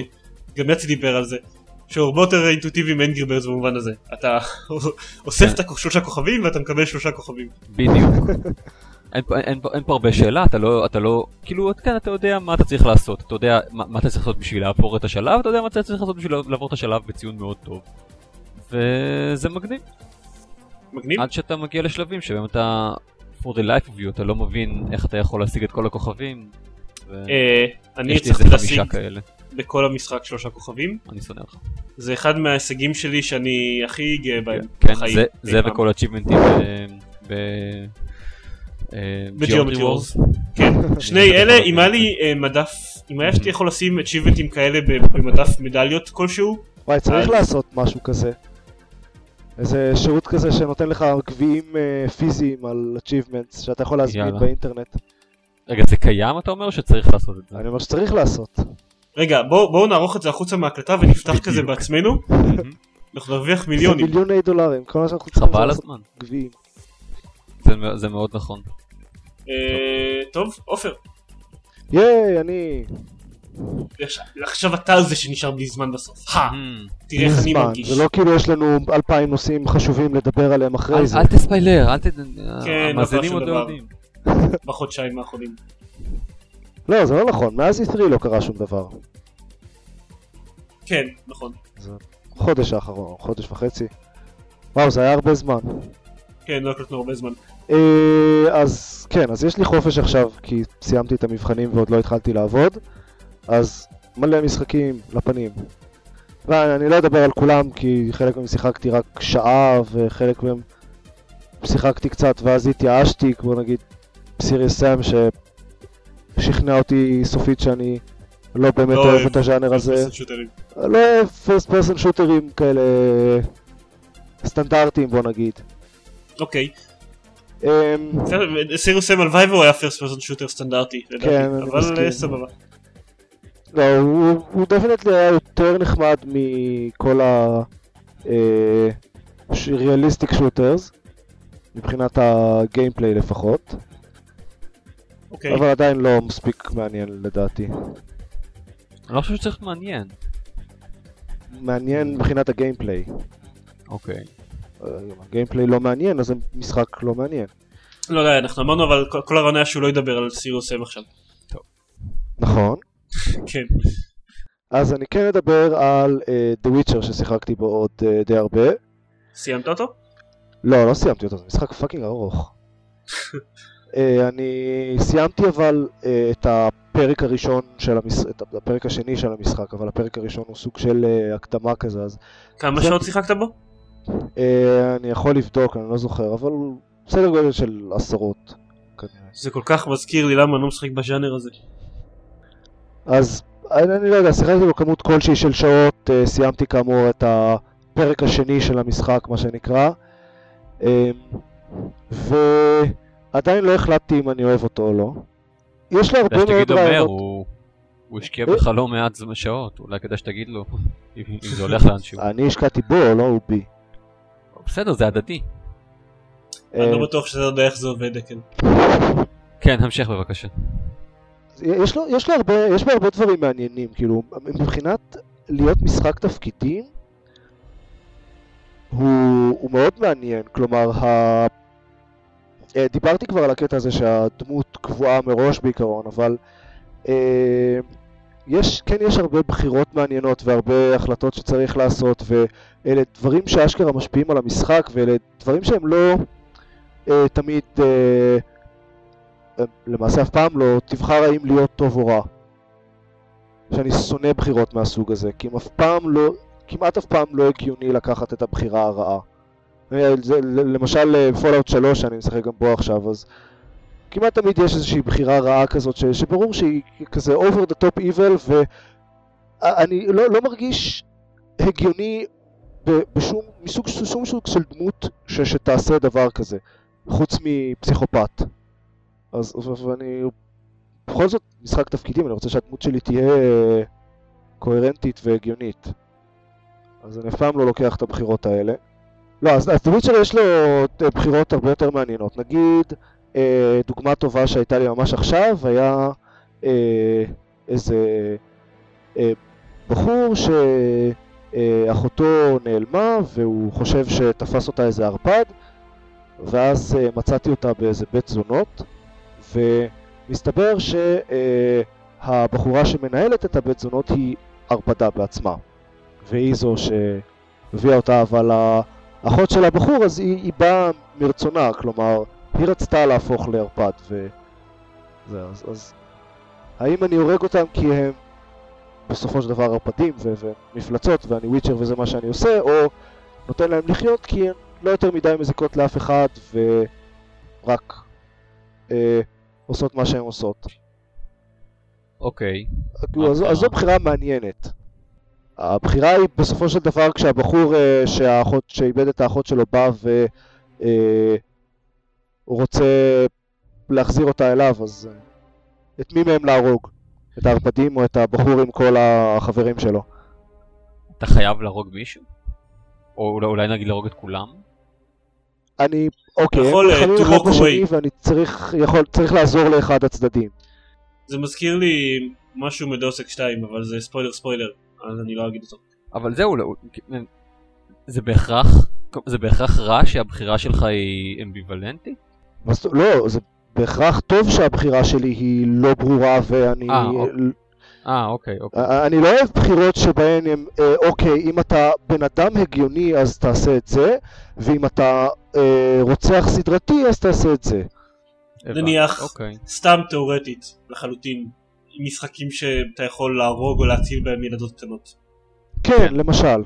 גם יצי דיבר על זה. שהוא הרבה יותר אינטואיטיבי מאנגרי ברדס במובן הזה. אתה *laughs* אוסף כן. את השלושה כוכבים ואתה מקבל שלושה כוכבים. בדיוק. *laughs* אין, פה- אין, פה- אין פה הרבה שאלה, אתה לא, אתה לא, כאילו, כן, אתה יודע מה אתה צריך לעשות, אתה יודע מה, מה אתה צריך לעשות בשביל לעבור את השלב, אתה יודע מה אתה צריך לעשות בשביל לעבור את השלב בציון מאוד טוב. וזה מגניב, מגניב? עד שאתה מגיע לשלבים שבהם אתה, for the life of you, אתה לא מבין איך אתה יכול להשיג את כל הכוכבים. ו- אה, אני יש לי איזה הצלחתי חמישה להשיג כאלה, בכל המשחק שלושה כוכבים. אני שונא אותך. זה אחד מההישגים שלי שאני הכי גאה בהם כן, בחיים. אי זה. וכל ה-achievementים ב... אה, ב-Geometry Wars. כן, *laughs* שני אלה, אם היה לי אה, מדף, אם היה שאתה יכול לשים achievementים כאלה ב- במדף מדליות כלשהו, וואי, צריך לעשות משהו כזה. איזה שירות כזה שנותן לך גביעים אה, פיזיים על achievements שאתה יכול להזמין. באינטרנט. רגע, זה קיים אתה אומר או שצריך לעשות את זה? אני אומר שצריך לעשות. רגע בואו בואו נערוך את זה החוצה מההקלטה ונפתח בדיוק. כזה בעצמנו. אנחנו נרוויח זה מיליונים. מיליוני דולרים, כל מה שאנחנו צריכים זה חבל לעשות הזמן. גביעים. זה, זה מאוד נכון. אה, טוב, עופר, ייי, אני... עכשיו- אתה זה שנשאר בלי זמן בסוף. תראה איך אני מרגיש. זה לא כאילו יש לנו אלפיים נושאים חשובים לדבר עליהם אחרי זה. אל תספיילר, אל ת... כן, המאזינים קרה עוד לא. יודעים. בחודשיים האחרונים. לא, זה לא נכון, מאז E3 לא קרה שום דבר. כן, נכון. חודש האחרון, חודש וחצי. וואו, זה היה הרבה זמן. כן, לא הקלטנו הרבה זמן. אה, אז כן, אז יש לי חופש עכשיו, כי סיימתי את המבחנים ועוד לא התחלתי לעבוד, אז מלא משחקים לפנים. ואני לא אדבר על כולם, כי חלק מהם שיחקתי רק שעה, וחלק מהם שיחקתי קצת ואז התייאשתי, כמו נגיד סיריוס סאם, ששכנע אותי סופית שאני לא באמת לא אוהב את הז'אנר הזה. לא אוהב first person shooter ים כאלה סטנדרטיים, בוא נגיד. אוקיי. אמ, Serious Sam הלוואי והוא היה first person shooter סטנדרטי, כן, אבל. אה, סבבה. לא, הוא, definitely היה יותר נחמד מכל ה... אה, realistic shooters, מבחינת הגיימפליי לפחות, אוקיי. אבל עדיין לא מספיק מעניין לדעתי. אני לא חושב שצריך להיות מעניין. מעניין מבחינת הגיימפליי. אוקיי. אה, אם הגיימפליי לא מעניין, אז המשחק לא מעניין. לא יודע, אנחנו אמרנו אבל כל- הרעיון היה שהוא לא ידבר על סיריוס סם עכשיו. נכון. *laughs* כן. אז אני כן אדבר על uh, The Witcher ששיחקתי בו עוד uh, די הרבה. סיימת אותו? לא, לא סיימתי אותו, זה משחק fucking ארוך. *laughs* אה, אני סיימתי אבל אה, את הפרק הראשון של המשחק, את הפרק השני של המשחק, אבל הפרק הראשון הוא סוג של אה, הקדמה כזה, אז כמה זה- שעות שיחקת בו? אני יכול לבדוק, אני לא זוכר, אבל סדר גודל של עשרות כנראה. זה כל כך מזכיר לי למה אני לא משחק בז'אנר הזה. אז אני, לא יודע, שיחקתי בו כמות כלשהי של שעות, סיימתי כאמור את הפרק השני של המשחק, מה שנקרא, אה, ועדיין לא החלטתי אם אני אוהב אותו או לא. יש לו הרבה מאוד אומר, רעיונות. הוא הוא השקיע בך לא מעט שעות, אולי כדאי שתגיד לו *laughs* אם זה הולך לאנשהו. אני השקעתי בו, לא הוא בי. בסדר, זה הדדי. אני אה, לא בטוח שאתה יודע איך זה עובד, כן. כן, המשך בבקשה. יש לו, יש לו הרבה, יש בו הרבה דברים מעניינים, כאילו, מבחינת להיות משחק תפקידים, הוא, הוא מאוד מעניין, כלומר. אה, דיברתי כבר על הקטע הזה שהדמות קבועה מראש בעיקרון, אבל אה, יש, כן יש הרבה בחירות מעניינות והרבה החלטות שצריך לעשות, ואלה דברים שאשכרה משפיעים על המשחק, ואלה דברים שהם לא אה, תמיד... אה, למעשה אף פעם לא תבחר האם להיות טוב או רע. שאני שונא בחירות מהסוג הזה, כי הם אף פעם לא, כמעט אף פעם לא הגיוני לקחת את הבחירה הרעה. אה, למשל Fallout 3 שאני משחק גם בו עכשיו, אז כמעט תמיד יש איזושהי בחירה רעה כזאת, ש, שברור שהיא כזה over the top evil, ואני לא, לא מרגיש הגיוני בשום, מסוג, שום סוג של דמות ש, שתעשה דבר כזה, חוץ מפסיכופת. אז ואני בכל זאת משחק תפקידים, אני רוצה שהדמות שלי תהיה אה, קוהרנטית והגיונית. אז אני אף פעם לא לוקח את הבחירות האלה. לא, אז, אז שלי יש לו אה, בחירות הרבה יותר מעניינות. נגיד, אה, דוגמה טובה שהייתה לי ממש עכשיו, היה אה, איזה אה, בחור שאחותו נעלמה והוא חושב שתפס אותה איזה ערפד, ואז אה, מצאתי אותה באיזה בית זונות. ומסתבר שהבחורה שמנהלת את הבית זונות היא ערפדה בעצמה והיא זו שהביאה אותה אבל האחות של הבחור אז היא, היא באה מרצונה כלומר היא רצתה להפוך לערפד וזה אז, אז האם אני הורג אותם כי הם בסופו של דבר ערפדים ו- ומפלצות ואני וויצ'ר וזה מה שאני עושה או נותן להם לחיות כי הן לא יותר מדי מזיקות לאף אחד ורק אה, עושות מה שהן עושות. אוקיי. כאילו, אז, אז זו בחירה מעניינת. הבחירה היא בסופו של דבר כשהבחור אה, שהאחות, שאיבד את האחות שלו בא והוא אה, רוצה להחזיר אותה אליו, אז אה, את מי מהם להרוג? את הערפדים או את הבחור עם כל החברים שלו? אתה חייב להרוג מישהו? או אולי- אולי נגיד להרוג את כולם? אני, אוקיי, יכול, הם נלחמים to אחד בשני. ואני צריך, יכול, צריך לעזור לאחד הצדדים. זה מזכיר לי משהו מדוסק 2, אבל זה ספוילר ספוילר, אז אני לא אגיד אותו. אבל זהו, לא- זה בהכרח, זה בהכרח רע שהבחירה שלך היא אמביוולנטית? לא, זה בהכרח טוב שהבחירה שלי היא לא ברורה ואני... אה, אוקיי. אה, אוקיי, אוקיי. אני לא אוהב בחירות שבהן הם, אה, אוקיי, אם אתה בן אדם הגיוני אז תעשה את זה, ואם אתה אה, רוצח סדרתי אז תעשה את זה. נניח- אוקיי. סתם תאורטית, לחלוטין, משחקים שאתה יכול להרוג או להציל בהם ילדות קטנות. כן, למשל.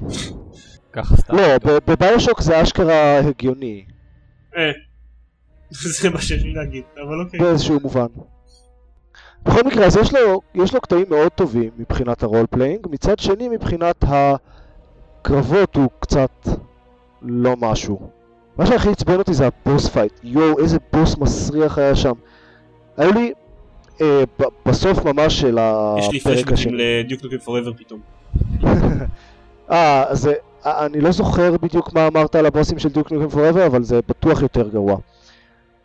ככה סתם. לא, ב BioShock זה אשכרה הגיוני, אה, *laughs* זה מה שיש לי להגיד, אבל אוקיי. באיזשהו מובן. בכל מקרה, אז יש לו, יש לו קטעים מאוד טובים מבחינת ה role playing, מצד שני מבחינת הקרבות הוא קצת לא משהו. מה שהכי עצבן אותי זה ה boss fight, יואו איזה בוס מסריח היה שם. היו לי, בסוף ממש של יש לי הפרק פלשבקים השני. ל Duke Nukem Forever פתאום. *laughs* אה, זה, אה, אני לא זוכר בדיוק מה אמרת על הבוסים של Duke Nukem Forever, אבל זה בטוח יותר גרוע.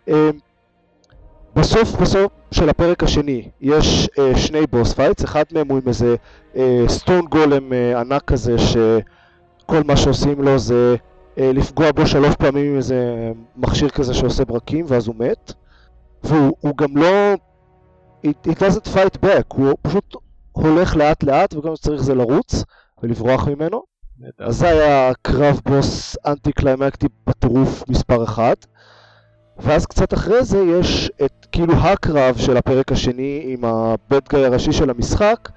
אה, בסוף בסוף של הפרק השני יש אה, שני boss fights, אחד מהם הוא עם איזה אה, סטון גולם אה, ענק כזה שכל מה שעושים לו זה אה, לפגוע בו שלוש פעמים עם איזה מכשיר כזה שעושה ברקים ואז הוא מת והוא הוא גם לא... It, it doesn't fight back, הוא פשוט הולך לאט לאט וכל מה שצריך זה לרוץ ולברוח ממנו. אז זה היה קרב בוס אנטי קליימקטי בטירוף מספר אחד ואז קצת אחרי זה יש את כאילו הקרב של הפרק השני עם הבד גאי הראשי של המשחק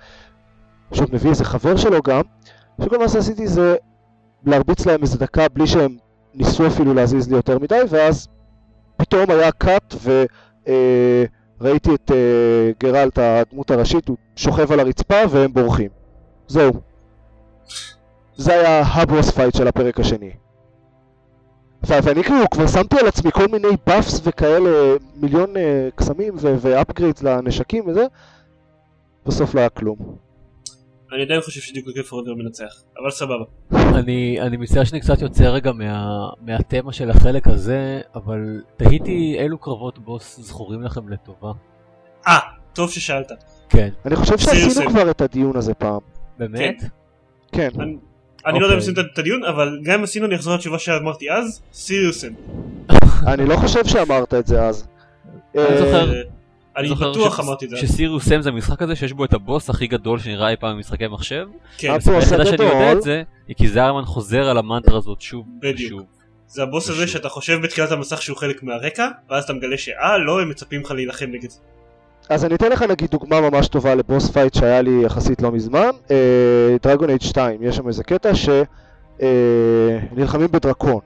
פשוט מביא איזה חבר שלו גם שכל מה שעשיתי זה להרביץ להם איזה דקה בלי שהם ניסו אפילו להזיז לי יותר מדי ואז פתאום היה cut וראיתי את אה, גרלט הדמות הראשית הוא שוכב על הרצפה והם בורחים זהו זה היה ה boss fight של הפרק השני. ואני כאילו כבר שמתי על עצמי כל מיני buffs וכאלה, מיליון uh, קסמים ואפגרידס לנשקים וזה, בסוף לא היה כלום. אני עדיין חושב שדיוק נוקם פורנדר מנצח, אבל סבבה. אני, אני מצטער שאני קצת יוצא רגע מה, מהתמה של החלק הזה, אבל תהיתי אילו קרבות בוס זכורים לכם לטובה. אה, טוב ששאלת. כן, אני חושב שעשינו אם. כבר את הדיון הזה פעם. באמת? כן. אני- אני לא יודע אם אוקיי. עשינו את הדיון, אבל גם אם עשינו אני אחזור לתשובה שאמרתי אז, סיריוסן. *laughs* אני לא חושב שאמרת את זה אז. אני אה, זוכר. אני בטוח ש- אמרתי את זה. ש Serious Sam זה המשחק הזה שיש בו את הבוס הכי גדול שנראה אי פעם במשחקי מחשב. כן, הבוס היחידה שאני יודע הגדול. את זה, היא כי זיירמן חוזר על המנטרה הזאת שוב בדיוק. ושוב. זה הבוס הזה. שאתה חושב בתחילת המסך שהוא חלק מהרקע, ואז אתה מגלה שאה לא, הם מצפים לך להילחם נגד זה. אז אני אתן לך נגיד דוגמה ממש טובה ל boss fight שהיה לי יחסית לא מזמן. Dragon Age 2, יש שם איזה קטע שנלחמים בדרקון.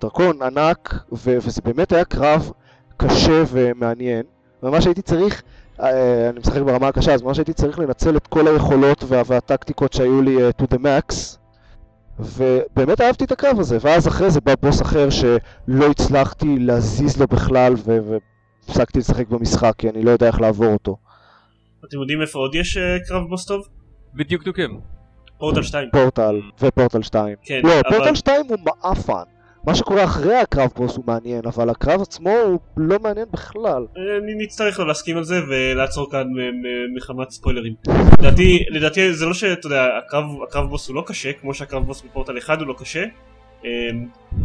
דרקון ענק, ו- וזה באמת היה קרב קשה ומעניין. ממש הייתי צריך, אה, אני משחק ברמה הקשה, אז ממש הייתי צריך לנצל את כל היכולות וה- והטקטיקות שהיו לי אה, to the max. ובאמת אהבתי את הקרב הזה, ואז אחרי זה בא בוס אחר שלא הצלחתי להזיז לו בכלל, ו- הפסקתי לשחק במשחק כי אני לא יודע איך לעבור אותו. אתם יודעים איפה עוד יש אה, קרב בוס טוב? בדיוק דוקים. פורטל 2. פורטל ופורטל 2. כן, לא, אבל- פורטל 2 הוא מעפן. מה שקורה אחרי הקרב בוס הוא מעניין, אבל הקרב עצמו הוא לא מעניין בכלל. אני נצטרך לא להסכים על זה ולעצור כאן מחמת ספוילרים. לדעתי, לדעתי זה לא שאתה יודע, הקרב, הקרב בוס הוא לא קשה, כמו שהקרב בוס בפורטל 1 הוא לא קשה. אמ,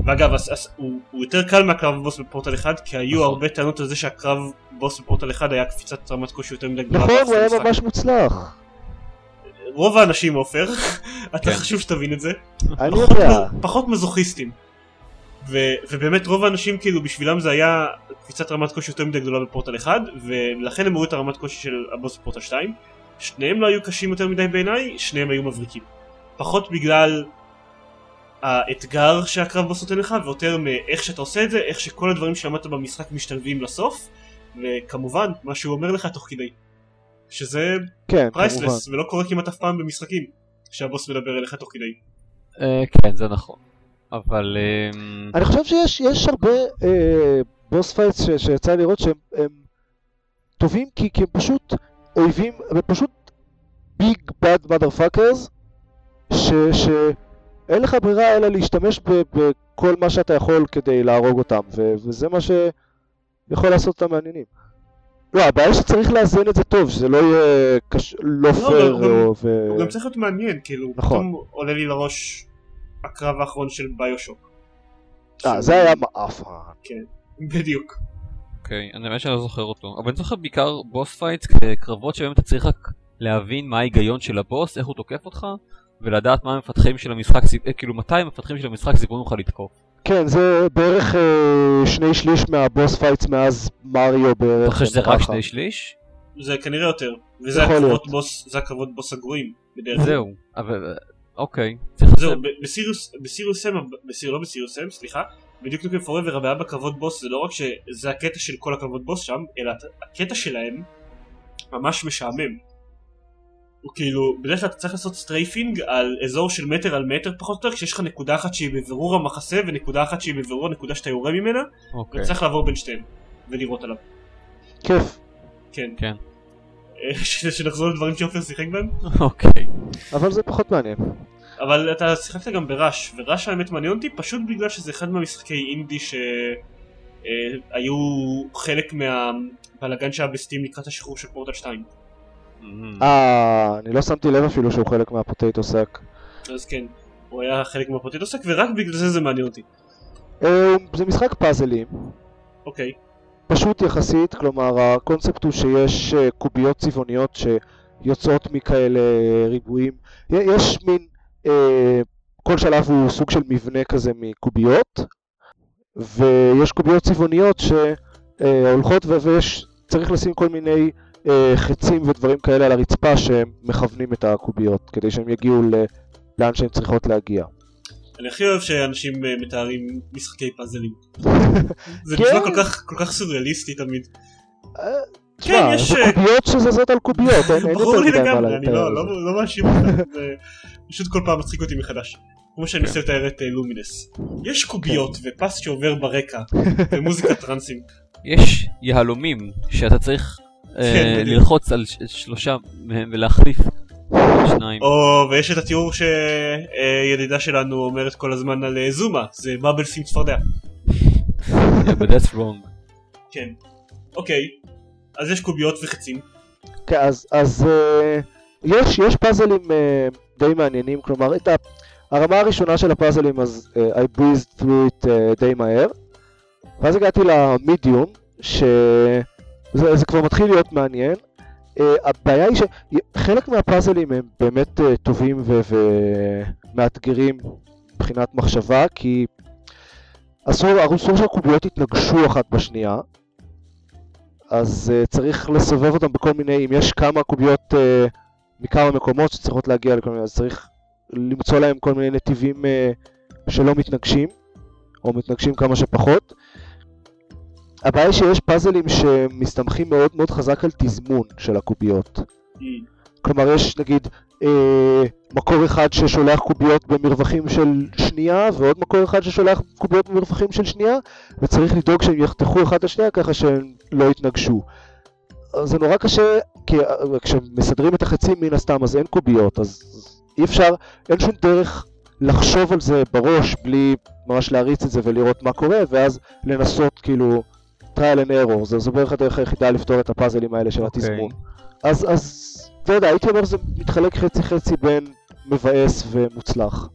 ואגב, אז, אז, הוא, הוא יותר קל מהקרב בוס בפורטל 1, כי היו נכון. הרבה טענות על זה שהקרב בוס בפורטל 1 היה קפיצת רמת קושי יותר מדי גדולה. נכון, הוא היה. ממש מוצלח. רוב האנשים עופר, *laughs* אתה כן. חשוב שתבין את זה, אני פחות, יודע. פחות מזוכיסטים. ו, ובאמת רוב האנשים כאילו בשבילם זה היה קפיצת רמת קושי יותר מדי גדולה בפורטל 1 ולכן הם הורידו את הרמת קושי של הבוס בפורטל 2 שניהם לא היו קשים יותר מדי בעיניי, שניהם היו מבריקים. פחות בגלל האתגר שהקרב בוס נותן לך ויותר מאיך שאתה עושה את זה, איך שכל הדברים שלמדת במשחק משתלבים לסוף וכמובן מה שהוא אומר לך תוך כדי. שזה כן, כמובן. priceless ולא קורה כמעט אף פעם במשחקים שהבוס מדבר אליך תוך כדי. אה, כן, זה נכון. אבל... אמ, אני חושב שיש יש הרבה אה, boss fights שיצא לראות שהם הם טובים כי, כי הם פשוט אויבים, הם פשוט big bad motherfuckers שאין לך ברירה אלא להשתמש ב, בכל מה שאתה יכול כדי להרוג אותם ו, וזה מה שיכול לעשות אותם מעניינים. לא, הבעיה שצריך לאזן את זה טוב, שזה לא יהיה קש... לא פייר הוא גם- או... ו... הוא גם צריך להיות מעניין, כאילו, נכון. פתאום עולה לי לראש הקרב האחרון של BioShock. אה, זה היה מעפן. כן, בדיוק. אוקיי, אני באמת שאני לא זוכר אותו. אבל אני זוכר בעיקר boss fights כקרבות שבהם אתה צריך רק להבין מה ההיגיון של הבוס, איך הוא תוקף אותך, ולדעת מה המפתחים של המשחק, אה, כאילו מתי המפתחים של המשחק סיפרו לך לתקוף. כן, זה בערך אה, שני שליש מה boss fights מאז מריו בערך. אתה חושב שזה רק. שני שליש? זה כנראה יותר. וזה הקרבות. בוס, זה הקרבות בוס הגרועים. בדרך כלל. זהו, אבל... אוקיי. צריך זהו, ב Serious, ב Serious Sam, בסיר, לא ב Serious Sam, סליחה, ב Duke Nukem Forever הבעיה בקרבות בוס זה לא רק שזה הקטע של כל הקרבות בוס שם, אלא הקטע שלהם ממש משעמם. הוא כאילו, בדרך כלל אתה צריך לעשות strafing על אזור של מטר על מטר פחות או יותר, כשיש לך נקודה אחת שהיא בבירור המחסה ונקודה אחת שהיא בבירור הנקודה שאתה יורה ממנה, אוקיי. וצריך לעבור בין שתיהם ולירות עליו. כיף. כן. כן. אה, *laughs* שנחזור לדברים שעופר שיחק בהם. אוקיי. אבל זה פחות מעניין. אבל אתה שיחקת גם בראש, וראש האמת מעניין אותי פשוט בגלל שזה אחד מהמשחקי אינדי שהיו חלק מהבלאגן שהיה בסטים לקראת השחרור של פורטל 2. אמ, אה, אני לא שמתי לב אפילו שהוא חלק מהפוטטו סאק. אז כן, הוא היה חלק מהפוטטוסק ורק בגלל זה זה מעניין אותי. אה, זה משחק פאזלים, אוקיי, פשוט יחסית, כלומר הקונספט הוא שיש אה, קוביות צבעוניות שיוצאות מכאלה ריבועים. י- יש מין, אה, כל שלב הוא סוג של מבנה כזה מקוביות, ויש קוביות צבעוניות שהולכות ויש, צריך לשים כל מיני אה, חצים ודברים כאלה על הרצפה שהם מכוונים את הקוביות, כדי שהם יגיעו לאן שהן צריכות להגיע. אני הכי אוהב שאנשים אה, מתארים משחקי פאזלים. זה כן. נשמע כל כך- כל כך סוריאליסטי תמיד. אה, כן, יש, זה אה, קוביות שזזות על קוביות, אין ברור לי לגמרי, אני לא-. לא לא מאשים אותך, זה פשוט כל פעם מצחיק אותי מחדש. כמו שאני כן. מנסה לתאר את לומינס. יש קוביות ופס שעובר ברקע, *laughs* ומוזיקה טרנסים. יש יהלומים שאתה צריך כן. ללחוץ על שלושה מהם ולהחליף שניים. או ויש את התיאור שידידה שלנו אומרת כל הזמן על אה, זומה, זה באבל סים צפרדע. Yeah, but that's wrong. כן. אוקיי. אז יש קוביות וחצים. כן, אז, אז אה, יש, יש פאזלים אה, די מעניינים, כלומר, את הרמה הראשונה של הפאזלים, אז אה, I breezed through it אה, די מהר, ואז הגעתי למדיום, שזה זה כבר מתחיל להיות מעניין. אה, הבעיה היא שחלק מהפאזלים הם באמת אה, טובים ומאתגרים מבחינת מחשבה, כי אסור, אסור שהקוביות יתנגשו אחת בשנייה. אז uh, צריך לסובב אותם בכל מיני, אם יש כמה קוביות uh, מכמה מקומות שצריכות להגיע לכל מיני, אז צריך למצוא להם כל מיני נתיבים uh, שלא מתנגשים, או מתנגשים כמה שפחות. הבעיה שיש פאזלים שמסתמכים מאוד מאוד חזק על תזמון של הקוביות. כלומר, יש נגיד אה, מקור אחד ששולח קוביות במרווחים של שנייה, ועוד מקור אחד ששולח קוביות במרווחים של שנייה, וצריך לדאוג שהם יחתכו אחד את השנייה ככה שהם לא יתנגשו. זה נורא קשה, כי אה, כשמסדרים את החצים מן הסתם אז אין קוביות, אז אי אפשר, אין שום דרך לחשוב על זה בראש בלי ממש להריץ את זה ולראות מה קורה, ואז לנסות כאילו trial and error, זו, זו בערך הדרך היחידה לפתור את הפאזלים האלה של אוקיי. התזמון. אז, אז, אתה יודע, הייתי אומר שזה מתחלק חצי חצי בין מבאס ומוצלח.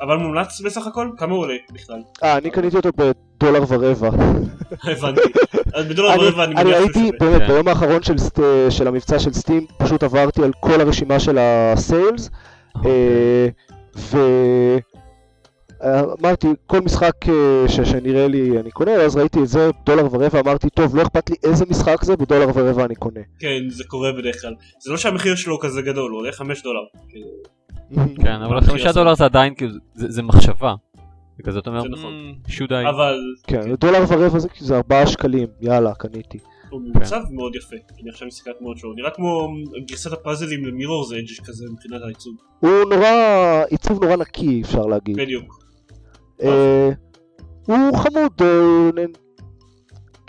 אבל מומלץ בסך הכל? כמה הוא עולה בכלל? אה, אני קניתי אותו בדולר ורבע. הבנתי. אז בדולר אני, ורבע אני אני מניח שהוא הייתי. באמת, כן. ביום האחרון של, סט, של המבצע של סטים, פשוט עברתי על כל הרשימה של הסיילס, אה, ואמרתי, כל משחק אה, ש... שנראה לי אני קונה, אז ראיתי את זה, דולר ורבע, אמרתי, טוב, לא אכפת לי איזה משחק זה, בדולר ורבע אני קונה. כן, זה קורה בדרך כלל. זה לא שהמחיר שלו כזה גדול, הוא עולה 5 דולר. כאילו, *laughs* כן, אבל חמישה. דולר זה עדיין כאילו, זה זה מחשבה. זה כזה, אתה אומר, זה נכון. "Hmm? אבל כן, דולר ורבע זה, זה ארבעה שקלים, יאללה, קניתי. הוא מעוצב מאוד יפה. אני עכשיו מסתכל על תמונות שלו. הוא נראה כמו גרסת הפאזלים למירור's אדג' כזה מבחינת העיצוב. הוא נורא, עיצוב נורא נקי, אפשר להגיד. בדיוק. אה, הוא חמוד, אה,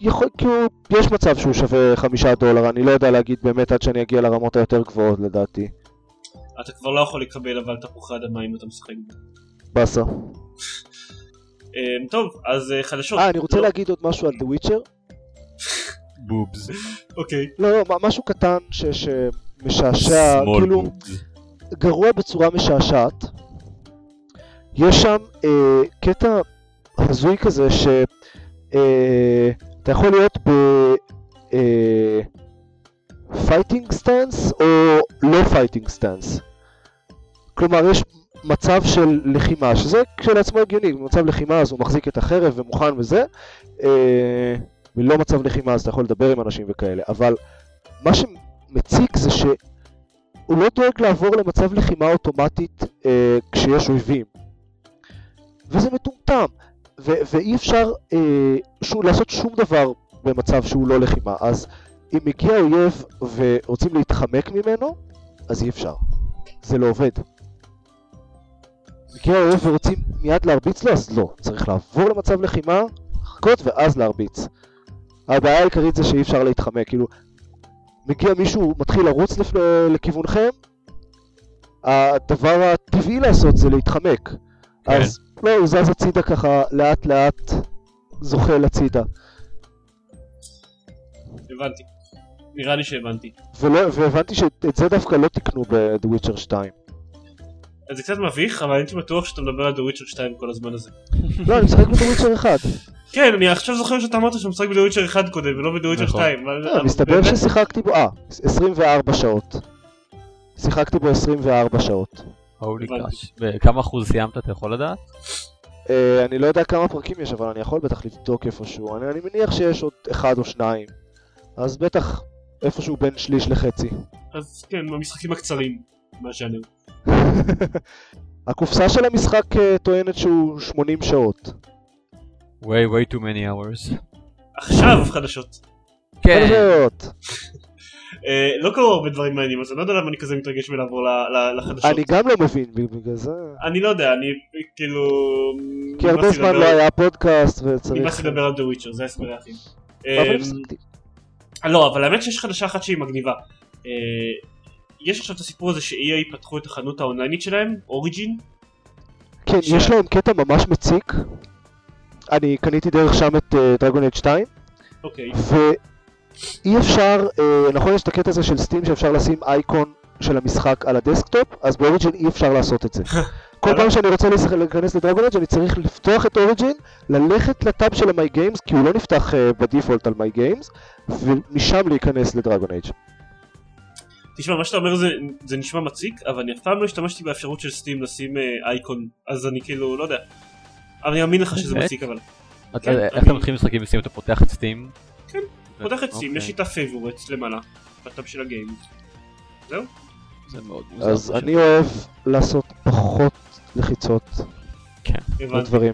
יכול, כאילו, יש מצב שהוא שווה חמישה דולר, אני לא יודע להגיד באמת עד שאני אגיע לרמות היותר גבוהות לדעתי. אתה כבר לא יכול לקבל אבל תפוחי אדמה אם אתה משחק. באסה. אמ, טוב, אז אה, חדשות. אה, אני רוצה לא- להגיד עוד משהו על The Witcher. boobs. אוקיי. לא, לא, משהו קטן שמשעשע, כאילו, גרוע בצורה משעשעת. יש שם אה, קטע הזוי כזה שאתה אה, יכול להיות ב... אה, fighting stance או לא fighting stance. כלומר, יש מצב של לחימה, שזה כשלעצמו הגיוני, במצב לחימה אז הוא מחזיק את החרב ומוכן וזה, אה, ולא מצב לחימה אז אתה יכול לדבר עם אנשים וכאלה, אבל מה שמציק זה שהוא לא דואג לעבור למצב לחימה אוטומטית אה, כשיש אויבים. וזה מטומטם, ו- ואי אפשר אה, שוב, לעשות שום דבר במצב שהוא לא לחימה, אז אם מגיע אויב ורוצים להתחמק ממנו, אז אי אפשר. זה לא עובד. מגיע אויב ורוצים מיד להרביץ לו, אז לא. צריך לעבור למצב לחימה, לחכות ואז להרביץ. הבעיה העיקרית זה שאי אפשר להתחמק, כאילו, מגיע מישהו, מתחיל לרוץ לפ... לכיוונכם, הדבר הטבעי לעשות זה להתחמק. כן. אז לא, הוא זז הצידה ככה, לאט לאט זוחל הצידה. הבנתי. נראה לי שהבנתי. ולא, והבנתי שאת זה דווקא לא תיקנו ב-The Witcher 2. אז זה קצת מביך, אבל הייתי בטוח שאתה מדבר על The Witcher 2 כל הזמן הזה. לא, אני משחק ב-The Witcher 1. כן, אני עכשיו זוכר שאתה אמרת שאתה משחק ב-The Witcher 1 קודם, ולא ב-The Witcher נכון. 2. אבל- לא, מסתבר ששיחקתי בו, אה, 24 שעות. שיחקתי בו 24 שעות. הולי. קאש. וכמה אחוז סיימת אתה יכול לדעת? אה, אני לא יודע כמה פרקים יש, אבל אני יכול בטח לבדוק איפשהו. אני, אני מניח שיש עוד אחד או שניים. אז בטח איפשהו בין שליש לחצי. אז כן, המשחקים הקצרים. מה שאני... *laughs* הקופסה של המשחק אה, טוענת שהוא 80 שעות. way way too many hours. עכשיו חדשות. כן. חדשות. אה, לא קרו הרבה דברים מעניינים, אז אני לא יודע למה אני כזה מתרגש מלעבור לחדשות. אני גם לא מבין בגלל זה. אני לא יודע, אני כאילו... כי הרבה זמן לא היה פודקאסט וצריך... נמאס לדבר על The Witcher, זה ההסבר היחיד. אה, הפסקתי. לא, אבל האמת שיש חדשה אחת שהיא מגניבה. אה, יש עכשיו את הסיפור הזה ש-EA פתחו את החנות האונליינית שלהם, Origin. כן, יש להם קטע ממש מציק. אני קניתי דרך שם את Dragon Age 2, אוקיי. ואי אפשר, אה, נכון יש את הקטע הזה של Steam שאפשר לשים אייקון של המשחק על הדסקטופ, אז ב-Origin אי אפשר לעשות את זה. *laughs* כל? פעם שאני רוצה להיכנס ל-Dragon Age אני צריך לפתוח את אוריג'ין, ללכת לטאב של ה-My Games, כי הוא לא נפתח אה, ב-default על My Games, ומשם להיכנס ל-Dragon Age. תשמע, מה שאתה אומר זה, זה נשמע מציק, אבל אני אף פעם לא השתמשתי באפשרות של Steam לשים אה, אייקון, אז אני כאילו, לא יודע. אבל אני אאמין לך שזה באמת? מציק אבל. אתה- כן, איך אתה מתחיל משחקים ב-Steam? אתה פותח את Steam? כן, פותח את אוקיי. יש לי את ה-favorites למעלה, בטאב של ה-games. זהו? זה מאוד מוזר. אז אני אוהב לעשות פחות לחיצות הבנתי. לדברים.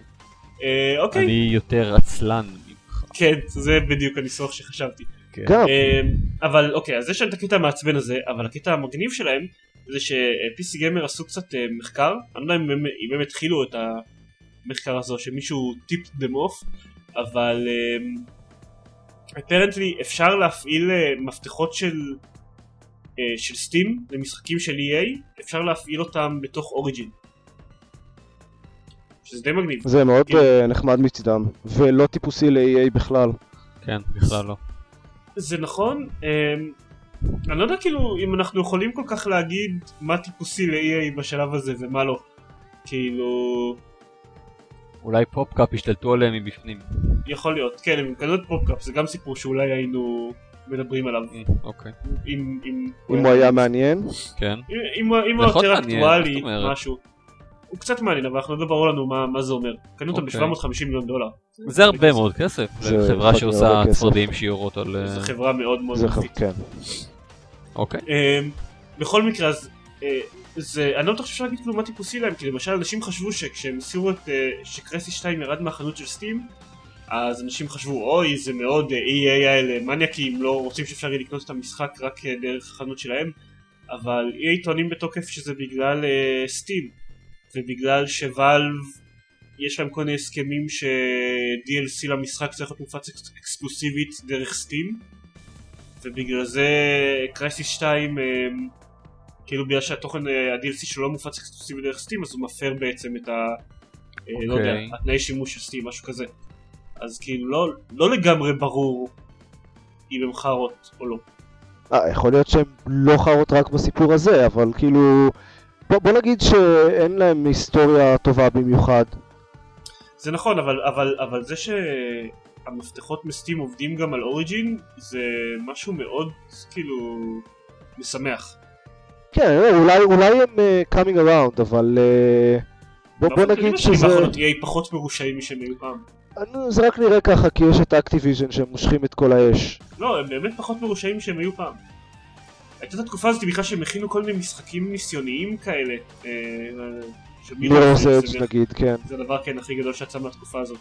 אה, אוקיי, אני יותר עצלן ממך. כן, זה בדיוק הניסוח שחשבתי. כן. גם, אה, אבל אוקיי, אז יש להם את הקטע המעצבן הזה, אבל הקטע המגניב שלהם זה ש-PC גיימר עשו קצת אה, מחקר, אני לא יודע אם הם, התחילו את המחקר הזה, או שמישהו טיפ them off, אבל אפרנטלי אפשר להפעיל אה, מפתחות של אה, של סטים למשחקים של EA, אפשר להפעיל אותם בתוך אוריג'ין. שזה די מגניב. זה מאוד כן. אה, נחמד מצדם, ולא טיפוסי ל-EA בכלל. כן, בכלל לא. זה נכון, אמ, אני לא יודע כאילו אם אנחנו יכולים כל כך להגיד מה טיפוסי ל-EA בשלב הזה ומה לא. כאילו, אולי פופקאפ השתלטו עליהם מבפנים. יכול להיות, כן, הם קנו את פופקאפ, זה גם סיפור שאולי היינו מדברים עליו. אה, אוקיי. אם, אם, אם הוא היה מעניין, כן. אם, אם, הוא- אם זה הוא יכול יותר אקטואלי? משהו. הוא קצת מעניין, אבל אנחנו לא ברור לנו מה, מה זה אומר. קנו אותו אוקיי. ב-750 מיליון דולר. זה הרבה מאוד כסף. פאקינג שעושה. צפרדעים שיורות על... אה, זו חברה מאוד מאוד. חב- כן. אוקיי. אמ, בכל מקרה אז אה, זה אני לא בטוח שאפשר להגיד כאילו מה טיפוסי להם כי למשל אנשים חשבו שכשהם הסירו את אה, שקרסי 2 ירד מהחנות של סטים אז אנשים חשבו אוי זה מאוד EA האלה מניאקים לא רוצים שאפשר יהיה לקנות את המשחק רק אה, דרך החנות שלהם. אבל EA טוענים בתוקף שזה בגלל אה, סטים ובגלל שוואלב יש להם כל מיני הסכמים ש-DLC למשחק צריך להיות מופץ אקס- אקסקלוסיבית דרך סטים ובגלל זה קרייסיס 2 אה, כאילו בגלל שהתוכן אה, ה-DLC שלו לא מופץ אקסקלוסיבי דרך סטים אז הוא מפר בעצם את ה... אה, לא יודע, אוקיי. התנאי שימוש של סטים, משהו כזה. אז כאילו לא, לא לגמרי ברור אם הם חארות או לא. אה, יכול להיות שהם לא חרות רק בסיפור הזה, אבל כאילו... בוא, בוא נגיד שאין להם היסטוריה טובה במיוחד. זה נכון, אבל, אבל, אבל זה שהמפתחות מסטים עובדים גם על אוריג'ין זה משהו מאוד כאילו משמח. כן, לא, אולי, אולי הם uh, coming around, אבל uh, בוא, בוא באופן כללי נגיד שזה... EA פחות מרושעים משהם היו פעם. נו, זה רק נראה ככה כי יש את אקטיביז'ן שהם מושכים את כל האש. לא, הם באמת פחות מרושעים משהם היו פעם. הייתה את התקופה הזאת בכלל שהם הכינו כל מיני משחקים ניסיוניים כאלה. אה, לא מירורס אדג' זה- נגיד, כן. זה הדבר כן הכי גדול שיצא מהתקופה הזאת.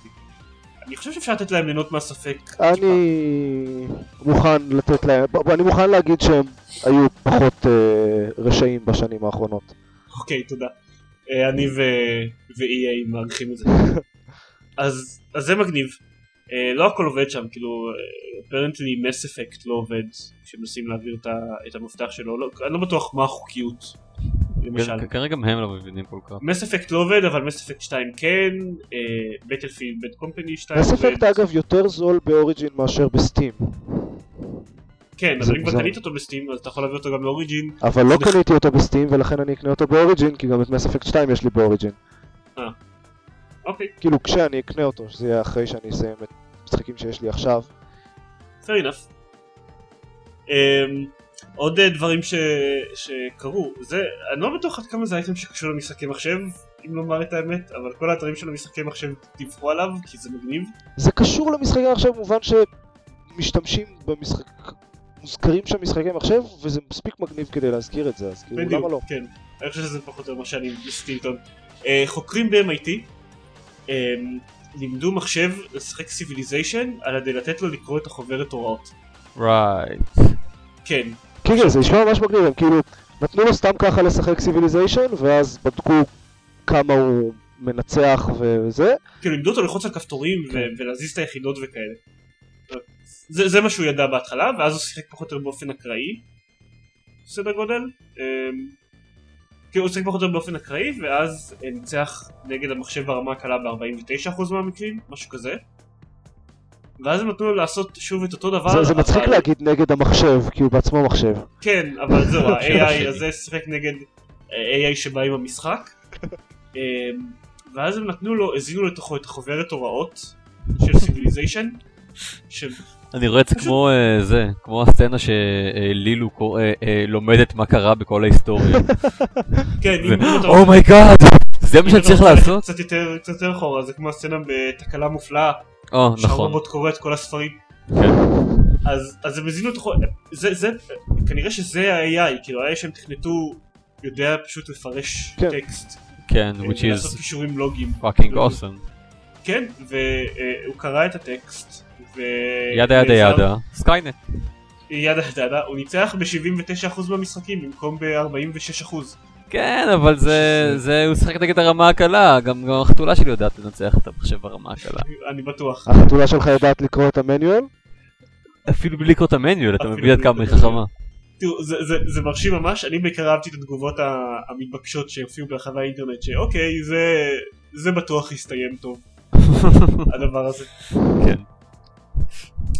אני חושב שאפשר לתת להם ליהנות מהספק. אני מוכן לתת להם, בוא, בוא, אני מוכן להגיד שהם היו פחות uh, רשעים בשנים האחרונות. אוקיי, תודה. אה, אני ו- ו-EA מעריכים את זה. *laughs* אז אז זה מגניב. אה, לא הכל עובד שם, כאילו, אפרנטלי מס אפקט לא עובד כשמנסים להעביר את המפתח שלו, לא- אני לא בטוח מה החוקיות, למשל. כן, כנראה גם הם לא מבינים כל כך. מס אפקט לא עובד, אבל מס אפקט 2 כן, בטלפילד בד קומפני 2 מס עובד. אפקט אגב יותר זול באוריג'ין מאשר בסטים, כן, אבל אם כבר. קנית אותו בסטים, אז אתה יכול להביא אותו גם לאוריג'ין. אבל לא. קניתי אותו בסטים ולכן אני אקנה אותו באוריג'ין כי גם את מס אפקט 2 יש לי באוריג'ין. אוקיי, כאילו כשאני אקנה אותו, שזה יהיה אחרי שאני אסיים את המשחקים שיש לי עכשיו. fair enough. Um, עוד אה, דברים ש... שקרו, זה, אני לא בטוח עד כמה זה אייטם שקשור למשחקי מחשב, אם לומר את האמת, אבל כל האתרים של המשחקי מחשב דיווחו עליו, כי זה מגניב. זה קשור למשחקי מחשב במובן שמשתמשים במשחק... מוזכרים שם משחקי מחשב וזה מספיק מגניב כדי להזכיר את זה, אז כאילו בדיוק, למה לא? כן. אני חושב שזה פחות או יותר מה שאני ניסיתי לטעון. אה, חוקרים ב-MIT אה, לימדו מחשב לשחק Civilization על ידי לתת לו לקרוא את החוברת הוראות. right. כן, כן, כן, זה נשמע ממש מגניב, הם כאילו נתנו לו סתם ככה לשחק Civilization ואז בדקו כמה הוא מנצח וזה, כאילו לימדו אותו ללחוץ על כפתורים כן. ולהזיז את היחידות וכאלה. זה, זה מה שהוא ידע בהתחלה, ואז הוא שיחק פחות או יותר באופן אקראי, סדר גודל. אמ, כאילו הוא שיחק פחות או יותר באופן אקראי, ואז ניצח נגד המחשב ברמה הקלה ב-49% מהמקרים, משהו כזה. ואז הם נתנו לו לעשות שוב את אותו דבר. זה- זה מצחיק אבל- להגיד נגד המחשב, כי הוא בעצמו מחשב. כן, אבל זהו, *laughs* המחשב ה-AI. הזה שיחק נגד אה, AI שבא עם המשחק. *laughs* אמ, ואז הם נתנו לו, הזינו לתוכו את החוברת הוראות של Civilization. אני רואה את זה כמו אה, זה, כמו הסצנה שלילו אה, אה, לומדת מה קרה בכל ההיסטוריה. *laughs* כן, oh my god! זה מה אם שאני אתה צריך רוצה ללכת לעשות? קצת יותר, אחורה, זה כמו הסצנה בתקלה מופלאה, או, נכון. שהרובוט קורא את כל הספרים. כן. אז, הזינו את החו... זה, זה, כנראה שזה ה-AI, כאילו ה-AI שהם תכנתו יודע פשוט לפרש כן. טקסט. כן, which is קישורים לוגיים. fucking awesome. כן, והוא קרא את הטקסט. ו... yada yada yada, Skynet. yada yada yada, הוא ניצח ב-79% מהמשחקים במקום ב-46%. כן, אבל זה, זה, הוא שיחק נגד הרמה הקלה, גם גם החתולה שלי יודעת לנצח את המחשב ברמה הקלה. אני בטוח. החתולה שלך יודעת לקרוא את המניואל? אפילו בלי לקרוא את המניול, אתה מבין עד כמה היא חכמה. תראו, זה, זה, זה מרשים ממש, אני בעיקר אהבתי את התגובות המתבקשות שהופיעו ברחבי האינטרנט, שאוקיי, זה, זה בטוח יסתיים טוב, *laughs* הדבר הזה. כן.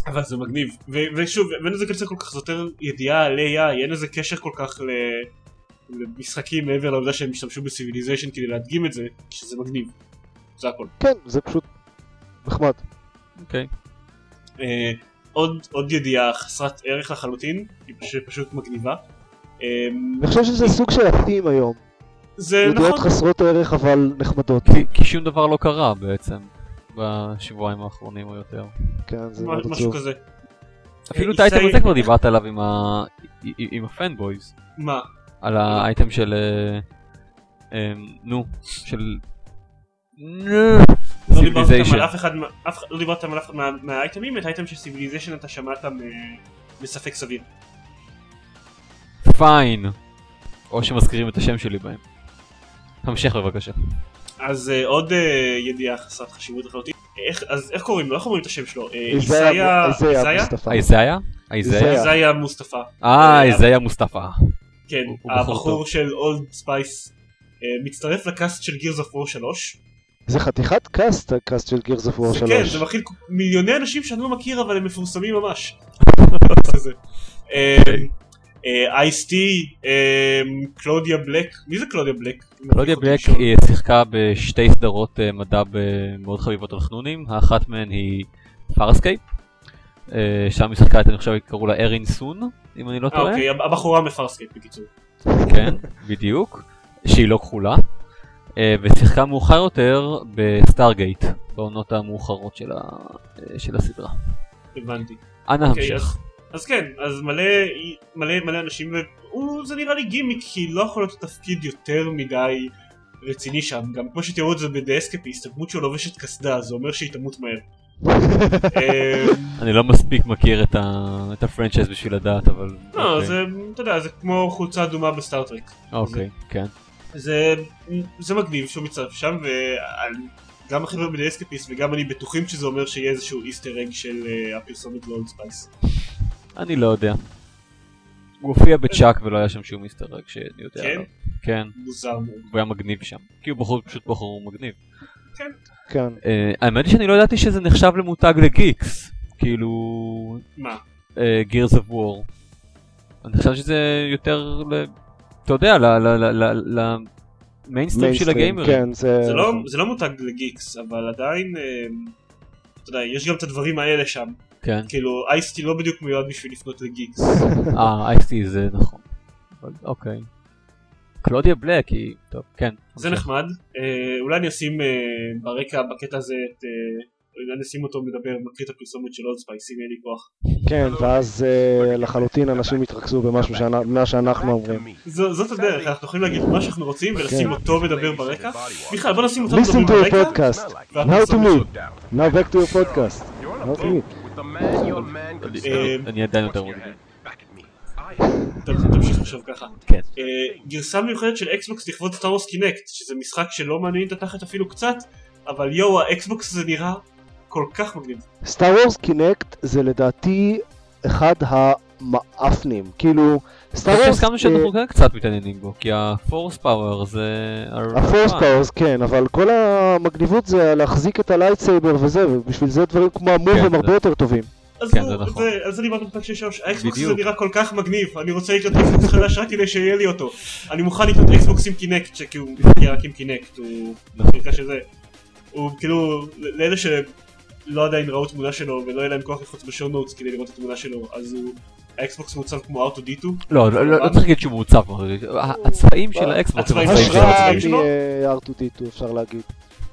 אבל זה מגניב. ו- ושוב, אין לזה קשר כל כך, זה יותר ידיעה על AI, אין לזה קשר כל כך ל- למשחקים מעבר לעובדה שהם השתמשו בסיביליזיישן כדי להדגים את זה, שזה מגניב. זה הכל. כן, זה פשוט נחמד. אוקיי. אה, עוד, עוד ידיעה חסרת ערך לחלוטין, היא פשוט, פשוט מגניבה. אה, אני חושב שזה סוג של התים היום. זה ידיעות נכון, חסרות ערך אבל נחמדות. כי- כי שום דבר לא קרה בעצם, בשבועיים האחרונים או יותר. כן, זה מאוד משהו עצוב. כזה. אפילו אה, את האייטם ישראל- הזה כבר דיברת עליו עם הפנבויז. מה? על האייטם של... אה, אה, נו, של... נו, לא. על אף אחד, לא דיברת על אף אחד מה- מהאייטמים, את האייטם של סיביליזיישן אתה שמעת מ- בספק סביר. פיין. או שמזכירים את השם שלי בהם. תמשיך בבקשה. אז אה, עוד אה, ידיעה חסרת חשיבות לחלוטין. איך- אז איך קוראים לו? איך אומרים את השם שלו? אה, Isaiah? Isaiah Isaiah? מוסטפא. מוסטפא. אה, Isaiah מוסטפא. כן, הבחור. של Old Spice אה, מצטרף לקאסט של Gears of War 3. זה חתיכת קאסט, הקאסט של Gears of War זה 3. כן, זה מכיל מיליוני אנשים שאני לא מכיר אבל הם מפורסמים ממש. *laughs* זה. אה, Ice-T, קלודיה בלק, מי זה קלודיה בלק? קלודיה בלק היא שיחקה בשתי סדרות אה, מדע מאוד חביבות על חנונים, האחת מהן היא Farscape, אה, שם היא שיחקה את, אני חושב, קראו לה ארין סון, אם אני לא אה, טועה, אוקיי, הבחורה מ-Farscape בקיצור. כן, *laughs* בדיוק, שהיא לא כחולה, אה, ושיחקה מאוחר יותר ב-Stargate, בעונות המאוחרות אה, של הסדרה. הבנתי. אנא אוקיי, המשך. אז- כן, אז מלא, מלא, מלא אנשים, הוא, זה נראה לי גימיק, כי לא יכול להיות תפקיד יותר מדי רציני שם, גם כמו שתראו את זה בדאסקפיסט, הדמות שלו לובשת קסדה, זה אומר שהיא תמות מהר. *laughs* אמ, אני לא מספיק מכיר את ה- את ה-franchise בשביל לדעת, אבל... לא, אוקיי. זה, אתה יודע, זה כמו חולצה אדומה בסטארטרק. אוקיי, כן. זה, זה מגניב שהוא מצטרף שם, וגם החבר'ה בדאסקפיסט וגם אני בטוחים שזה אומר שיהיה איזשהו Easter egg של אה, הפרסומת ל-Old Spice. אני לא יודע. הוא הופיע ב-Chuck ולא היה שם שום Easter egg שאני יודע כן? עליו. כן, מוזר מאוד. הוא היה מגניב שם. כי הוא בחור, פשוט בחור מגניב. כן. אה, האמת היא שאני לא ידעתי שזה נחשב למותג ל-geeks. כאילו... מה? Gears of War. אני חושב שזה יותר ל... אתה יודע, למיינסטרים של הגיימרים. כן, זה... זה לא, זה לא מותג ל-geeks, אבל עדיין, אה, אתה יודע, יש גם את הדברים האלה שם. כן. כאילו, Ice-T לא בדיוק מיועד בשביל לפנות ל geeks. *laughs* אה, Ice-T זה נכון. אבל אוקיי. קלודיה בלק היא... טוב, כן. זה. נחמד. אה, אולי אני אשים אה, ברקע, בקטע הזה, את... אה, אולי נשים אותו מדבר, מקריא את הפרסומת של Old Spice, אם יהיה לי כוח. כן, ואז אה, לחלוטין אנשים יתרכזו במשהו שאנחנו אומרים. זאת הדרך, אנחנו יכולים להגיד מה שאנחנו רוצים ולשים כן. אותו מדבר ברקע. מיכאל, בוא נשים אותו Listen מדבר to your ברקע. podcast. Now to me. Now back to your podcast. Now to me. אה, אני עדיין יותר. טוב, תמשיך לחשוב ככה. כן. אה, גרסה מיוחדת של אקסבוקס לכבוד Star Wars Kinect, שזה משחק שלא מעניין את התחת אפילו קצת, אבל יואו, האקסבוקס הזה נראה כל כך מגניב. Star Wars Kinect זה לדעתי אחד המאפנים, כאילו, Star Wars... הסכמנו שאנחנו כן קצת מתעניינים בו, כי ה force power זה... ה force powers כן, אבל כל המגניבות זה להחזיק את ה lightsaber וזה, ובשביל זה דברים כמו ה Move כן, הם הרבה יותר טובים. אז כן, זה נכון. על זה דיברנו בפרק 6 האקסבוקס הזה. נראה כל כך מגניב, אני רוצה לקנות אקסבוקס חדש רק כדי שיהיה לי אותו. אני מוכן לקנות אקסבוקס עם קינקט, שכאילו מגיע רק עם קינקט, הוא נכון. הוא כאילו, לאלה שלא עדיין ראו תמונה שלו ולא יהיה להם כוח ללחוץ ב show notes כדי לראות את התמונה שלו, אז הוא, האקסבוקס מעוצב כמו R2-D2, לא, לא, לא לא צריך להגיד שהוא מעוצב, הצבעים של האקסבוקס הם הצבעים הצבעים שלו. הצבעים שלו? מ-R2D2 אפשר להגיד.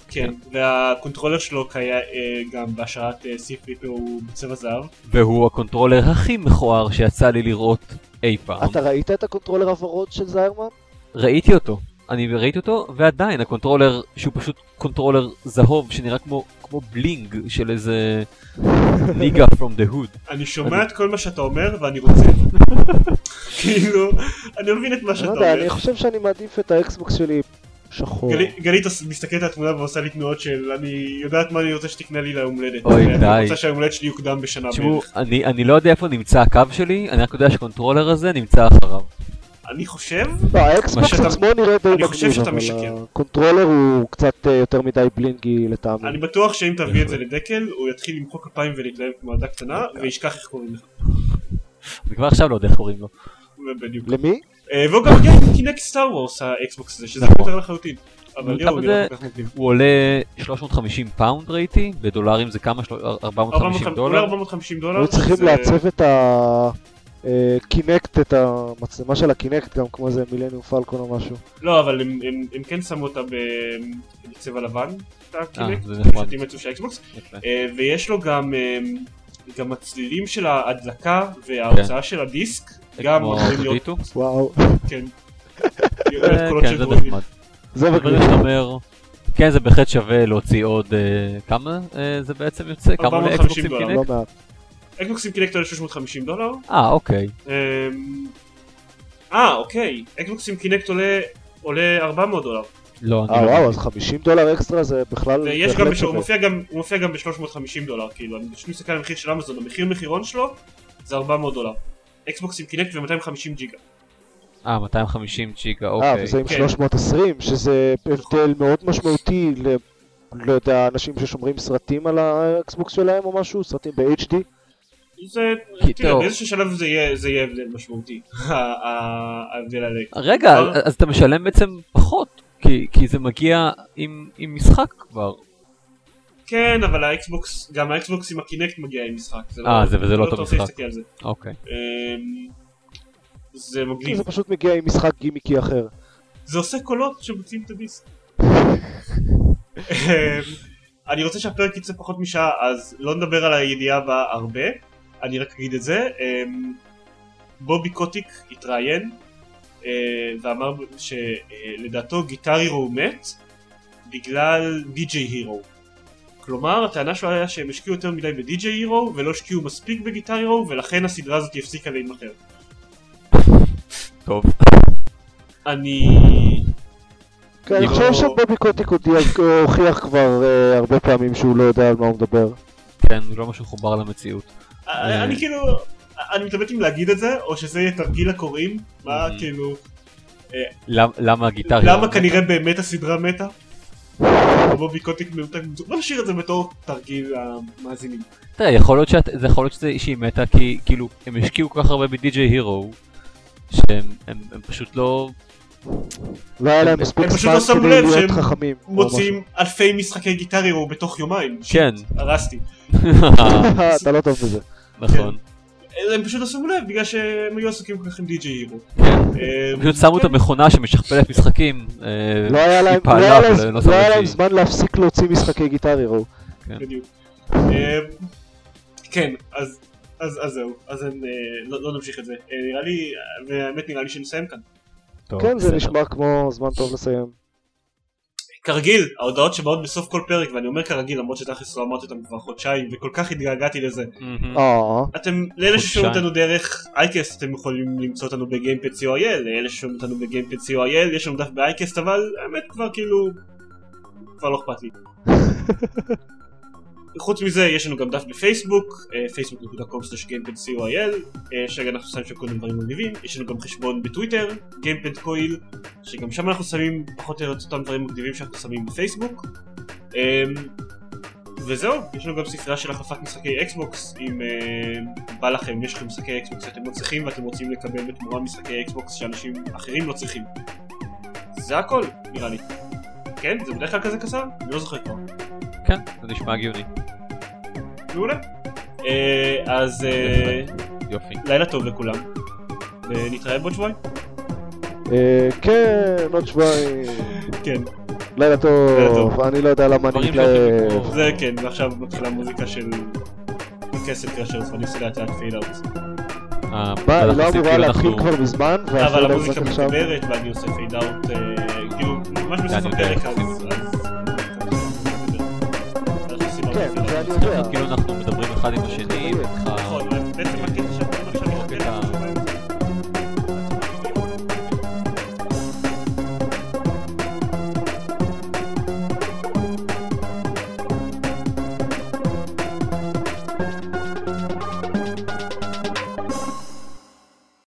כן, וה controller שלו קיים אה, גם בהשראת סי פריפר הוא בצבע זהב, והוא ה controller הכי מכוער שיצא לי לראות אי פעם. אתה ראית את ה controller הוורוד של זיירמן? ראיתי אותו, אני ראיתי אותו, ועדיין הקונטרולר שהוא פשוט controller זהוב שנראה כמו, כמו bling של איזה nigga *laughs* from the hood. אני שומע את כל מה שאתה אומר ואני רוצה. *laughs* כאילו, אני לא מבין את מה לא שאתה יודע, אני אומר. חושב שאני מעדיף את האקסבוקס שלי שחור. גלי- גלית מסתכלת על התמונה ועושה לי תנועות של אני יודעת מה אני רוצה שתקנה לי ליום הולדת. אוי, די. רוצה שהיום הולדת שלי יוקדם בשנה תשמעו. אני, אני לא יודע איפה נמצא הקו שלי, אני רק יודע שה controller הזה נמצא אחריו. אני חושב, לא, האקסבוקס עצמו נראה די אני חושב מגניב, שאתה אבל משקר. ה controller הוא קצת אה, יותר מדי בלינגי לטעמי. אני בטוח שאם תביא את זה לדקל הוא יתחיל למחוא כפיים ולהתלהב כמו ילדה קטנה וישכח איך קוראים לך. אני כבר עכשיו לא יודע איך קוראים לו. בדיוק. למי? אה, והוא גם מגיע עם קינקט Star Wars האקסבוקס הזה שזה נכון. יותר לחלוטין. אבל יואו, אבל נראה זה- כל כך מגניב. הוא עולה 350 פאונד ראיתי, בדולרים זה כמה? של- 450 אולי דולר? 450 דולר. היו צריכים לעצב את הקינקט, את המצלמה של הקינקט גם כמו איזה Millennium Falcon או משהו. לא, אבל הם, הם, הם כן שמו אותה ב- בצבע לבן, את הקינקט, זה נחמד. שתים עצוב של האקסבוקס, יפה. אה, ויש לו גם, אה, גם הצלילים של ההדלקה וההוצאה של הדיסק, גם אמורים להיות? וואו. כן, *laughs* אה, כן, זה. נחמד. זה אומר, כן זה בהחלט שווה להוציא עוד, אה, כמה אה, זה בעצם יוצא? כמה עולה 450 אקסבוקס עם דולר, קינקט? מעט. אקסבוקסים קינקט עולה 350 דולר, אה אוקיי. אה, אה אוקיי, אקסבוקסים קינקט עולה עולה 400 דולר, לא, אני אה לא וואו, מבין. אז 50 דולר אקסטרה זה בכלל ויש גם, הוא. מופיע גם, הוא מופיע גם ב-350 דולר, כאילו, אני פשוט מסתכל על המחיר של אמזון, המחיר מחירון שלו זה 400 דולר. אקסבוקס עם קינקט ו-250 ג'יגה. אה 250 ג'יגה אה, אוקיי. וזה עם כן. 320, שזה הבדל מאוד משמעותי ל... לא יודע, אנשים ששומרים סרטים על האקסבוקס שלהם או משהו, סרטים ב-HD. זה, כי תראה, טוב. באיזשהו שלב זה יהיה, זה יהיה הבדל משמעותי, *laughs* ההבדל האלה. רגע? אז אתה משלם בעצם פחות, כי כי זה מגיע עם עם משחק כבר. כן, אבל האקסבוקס, גם האקסבוקס עם הקינקט מגיע עם משחק. זה אה, זה- וזה לא אותו אתה רוצה משחק. אוקיי. אמ, זה מגניב. זה פשוט מגיע עם משחק גימיקי אחר. זה עושה קולות שמוציאים את הדיסק. *laughs* אמ, אני רוצה שהפרק יצא פחות משעה, אז לא נדבר על הידיעה הבאה הרבה, אני רק אגיד את זה. אמ, בובי קוטיק התראיין אה, ואמר שלדעתו גיטר הירו מת בגלל די.ג'יי הירו. כלומר, הטענה שלו היה שהם השקיעו יותר מדי בדי.ג'יי הירו ולא השקיעו מספיק בגיטר הירו ולכן הסדרה הזאת הפסיקה להימכר. טוב. אני... כן, אני לא- חושב שבובי קוטיק הוכיח כבר אה, הרבה פעמים שהוא לא יודע על מה הוא מדבר. כן, זה לא משהו חובר למציאות. אה, אני כאילו, אני מתלבט אם להגיד את זה, או שזה יהיה תרגיל הקוראים, מה. כאילו, למ- למה הגיטר... למה כנראה באמת הסדרה מתה? בובי קוטיק מנותק, בוא נשאיר את זה בתור תרגיל המאזינים. תראה, יכול להיות שאת- זה יכול להיות שזה שהיא מתה כי כאילו הם השקיעו כל כך הרבה ב-DJ הירו שהם הם- הם פשוט לא... לא היה להם הם מספיק פשוט זמן לא שמו כדי לב להיות שהם חכמים. או מוציאים אלפי משחקי גיטר הירו בתוך יומיים. כן. הרסתי. *laughs* אתה לא טוב בזה. נכון. הם פשוט לא שמו לב בגלל שהם היו עסוקים כל כך עם די.ג'יי הירו. כן. אה, פשוט שמו את כן. המכונה שמשכפלת משחקים. אה, לא היה להם- לא לא לא שמו זמן להפסיק להוציא משחקי גיטר הירו. בדיוק. אה, כן, אז זהו, אז לא לא נמשיך את זה. אה, נראה לי, והאמת נראה לי שנסיים כאן. טוב, כן, זה. נשמע כמו זמן טוב לסיים. כרגיל, ההודעות שבאות בסוף כל פרק, ואני אומר כרגיל למרות שתכלס לא אמרתי אותם כבר חודשיים, וכל כך התגעגעתי לזה. אה, אתם, לאלה ששומעים. אותנו דרך אייקסט, אתם יכולים למצוא אותנו בגיימפד co.il, לאלה ששומעים אותנו בגיימפד co.il, יש לנו דף באייקסט, אבל האמת כבר כאילו, כבר לא אכפת לי. *laughs* חוץ מזה יש לנו גם דף בפייסבוק, facebook.com/gamepadcoil, שאנחנו שמים שם כל מיני דברים מגניבים, יש לנו גם חשבון בטוויטר, gamepadcoil, שגם שם אנחנו שמים פחות או יותר אותם דברים מגניבים שאנחנו שמים בפייסבוק. אמ, וזהו, יש לנו גם ספרייה של החלפת משחקי אקסבוקס, אם uh, בא לכם, יש לכם משחקי אקסבוקס שאתם לא צריכים ואתם רוצים לקבל בתמורה משחקי אקסבוקס שאנשים אחרים לא צריכים. זה הכל, נראה לי. כן? זה בדרך כלל כזה קצר? אני לא זוכר כבר. כן, זה נשמע הגיוני. מעולה. Uh, אז uh, יופי. לילה טוב לכולם. ונתראה בעוד שבועיים. אה, כן, עוד שבועיים. כן, לילה טוב. אני לא יודע למה אני מתלהב. זה כן, ועכשיו מתחילה מוזיקה של Castle Crashers ואני עושה לאט לאט fade out. אה, היא לא אמורה כאילו להתחיל כבר מזמן? אבל והפייד המוזיקה? מדברת ואני עושה פייד אאוט, כאילו, ממש בסוף הפרק כן, זה אני יודע. כאילו אנחנו מדברים אחד עם השני, נכון, בעצם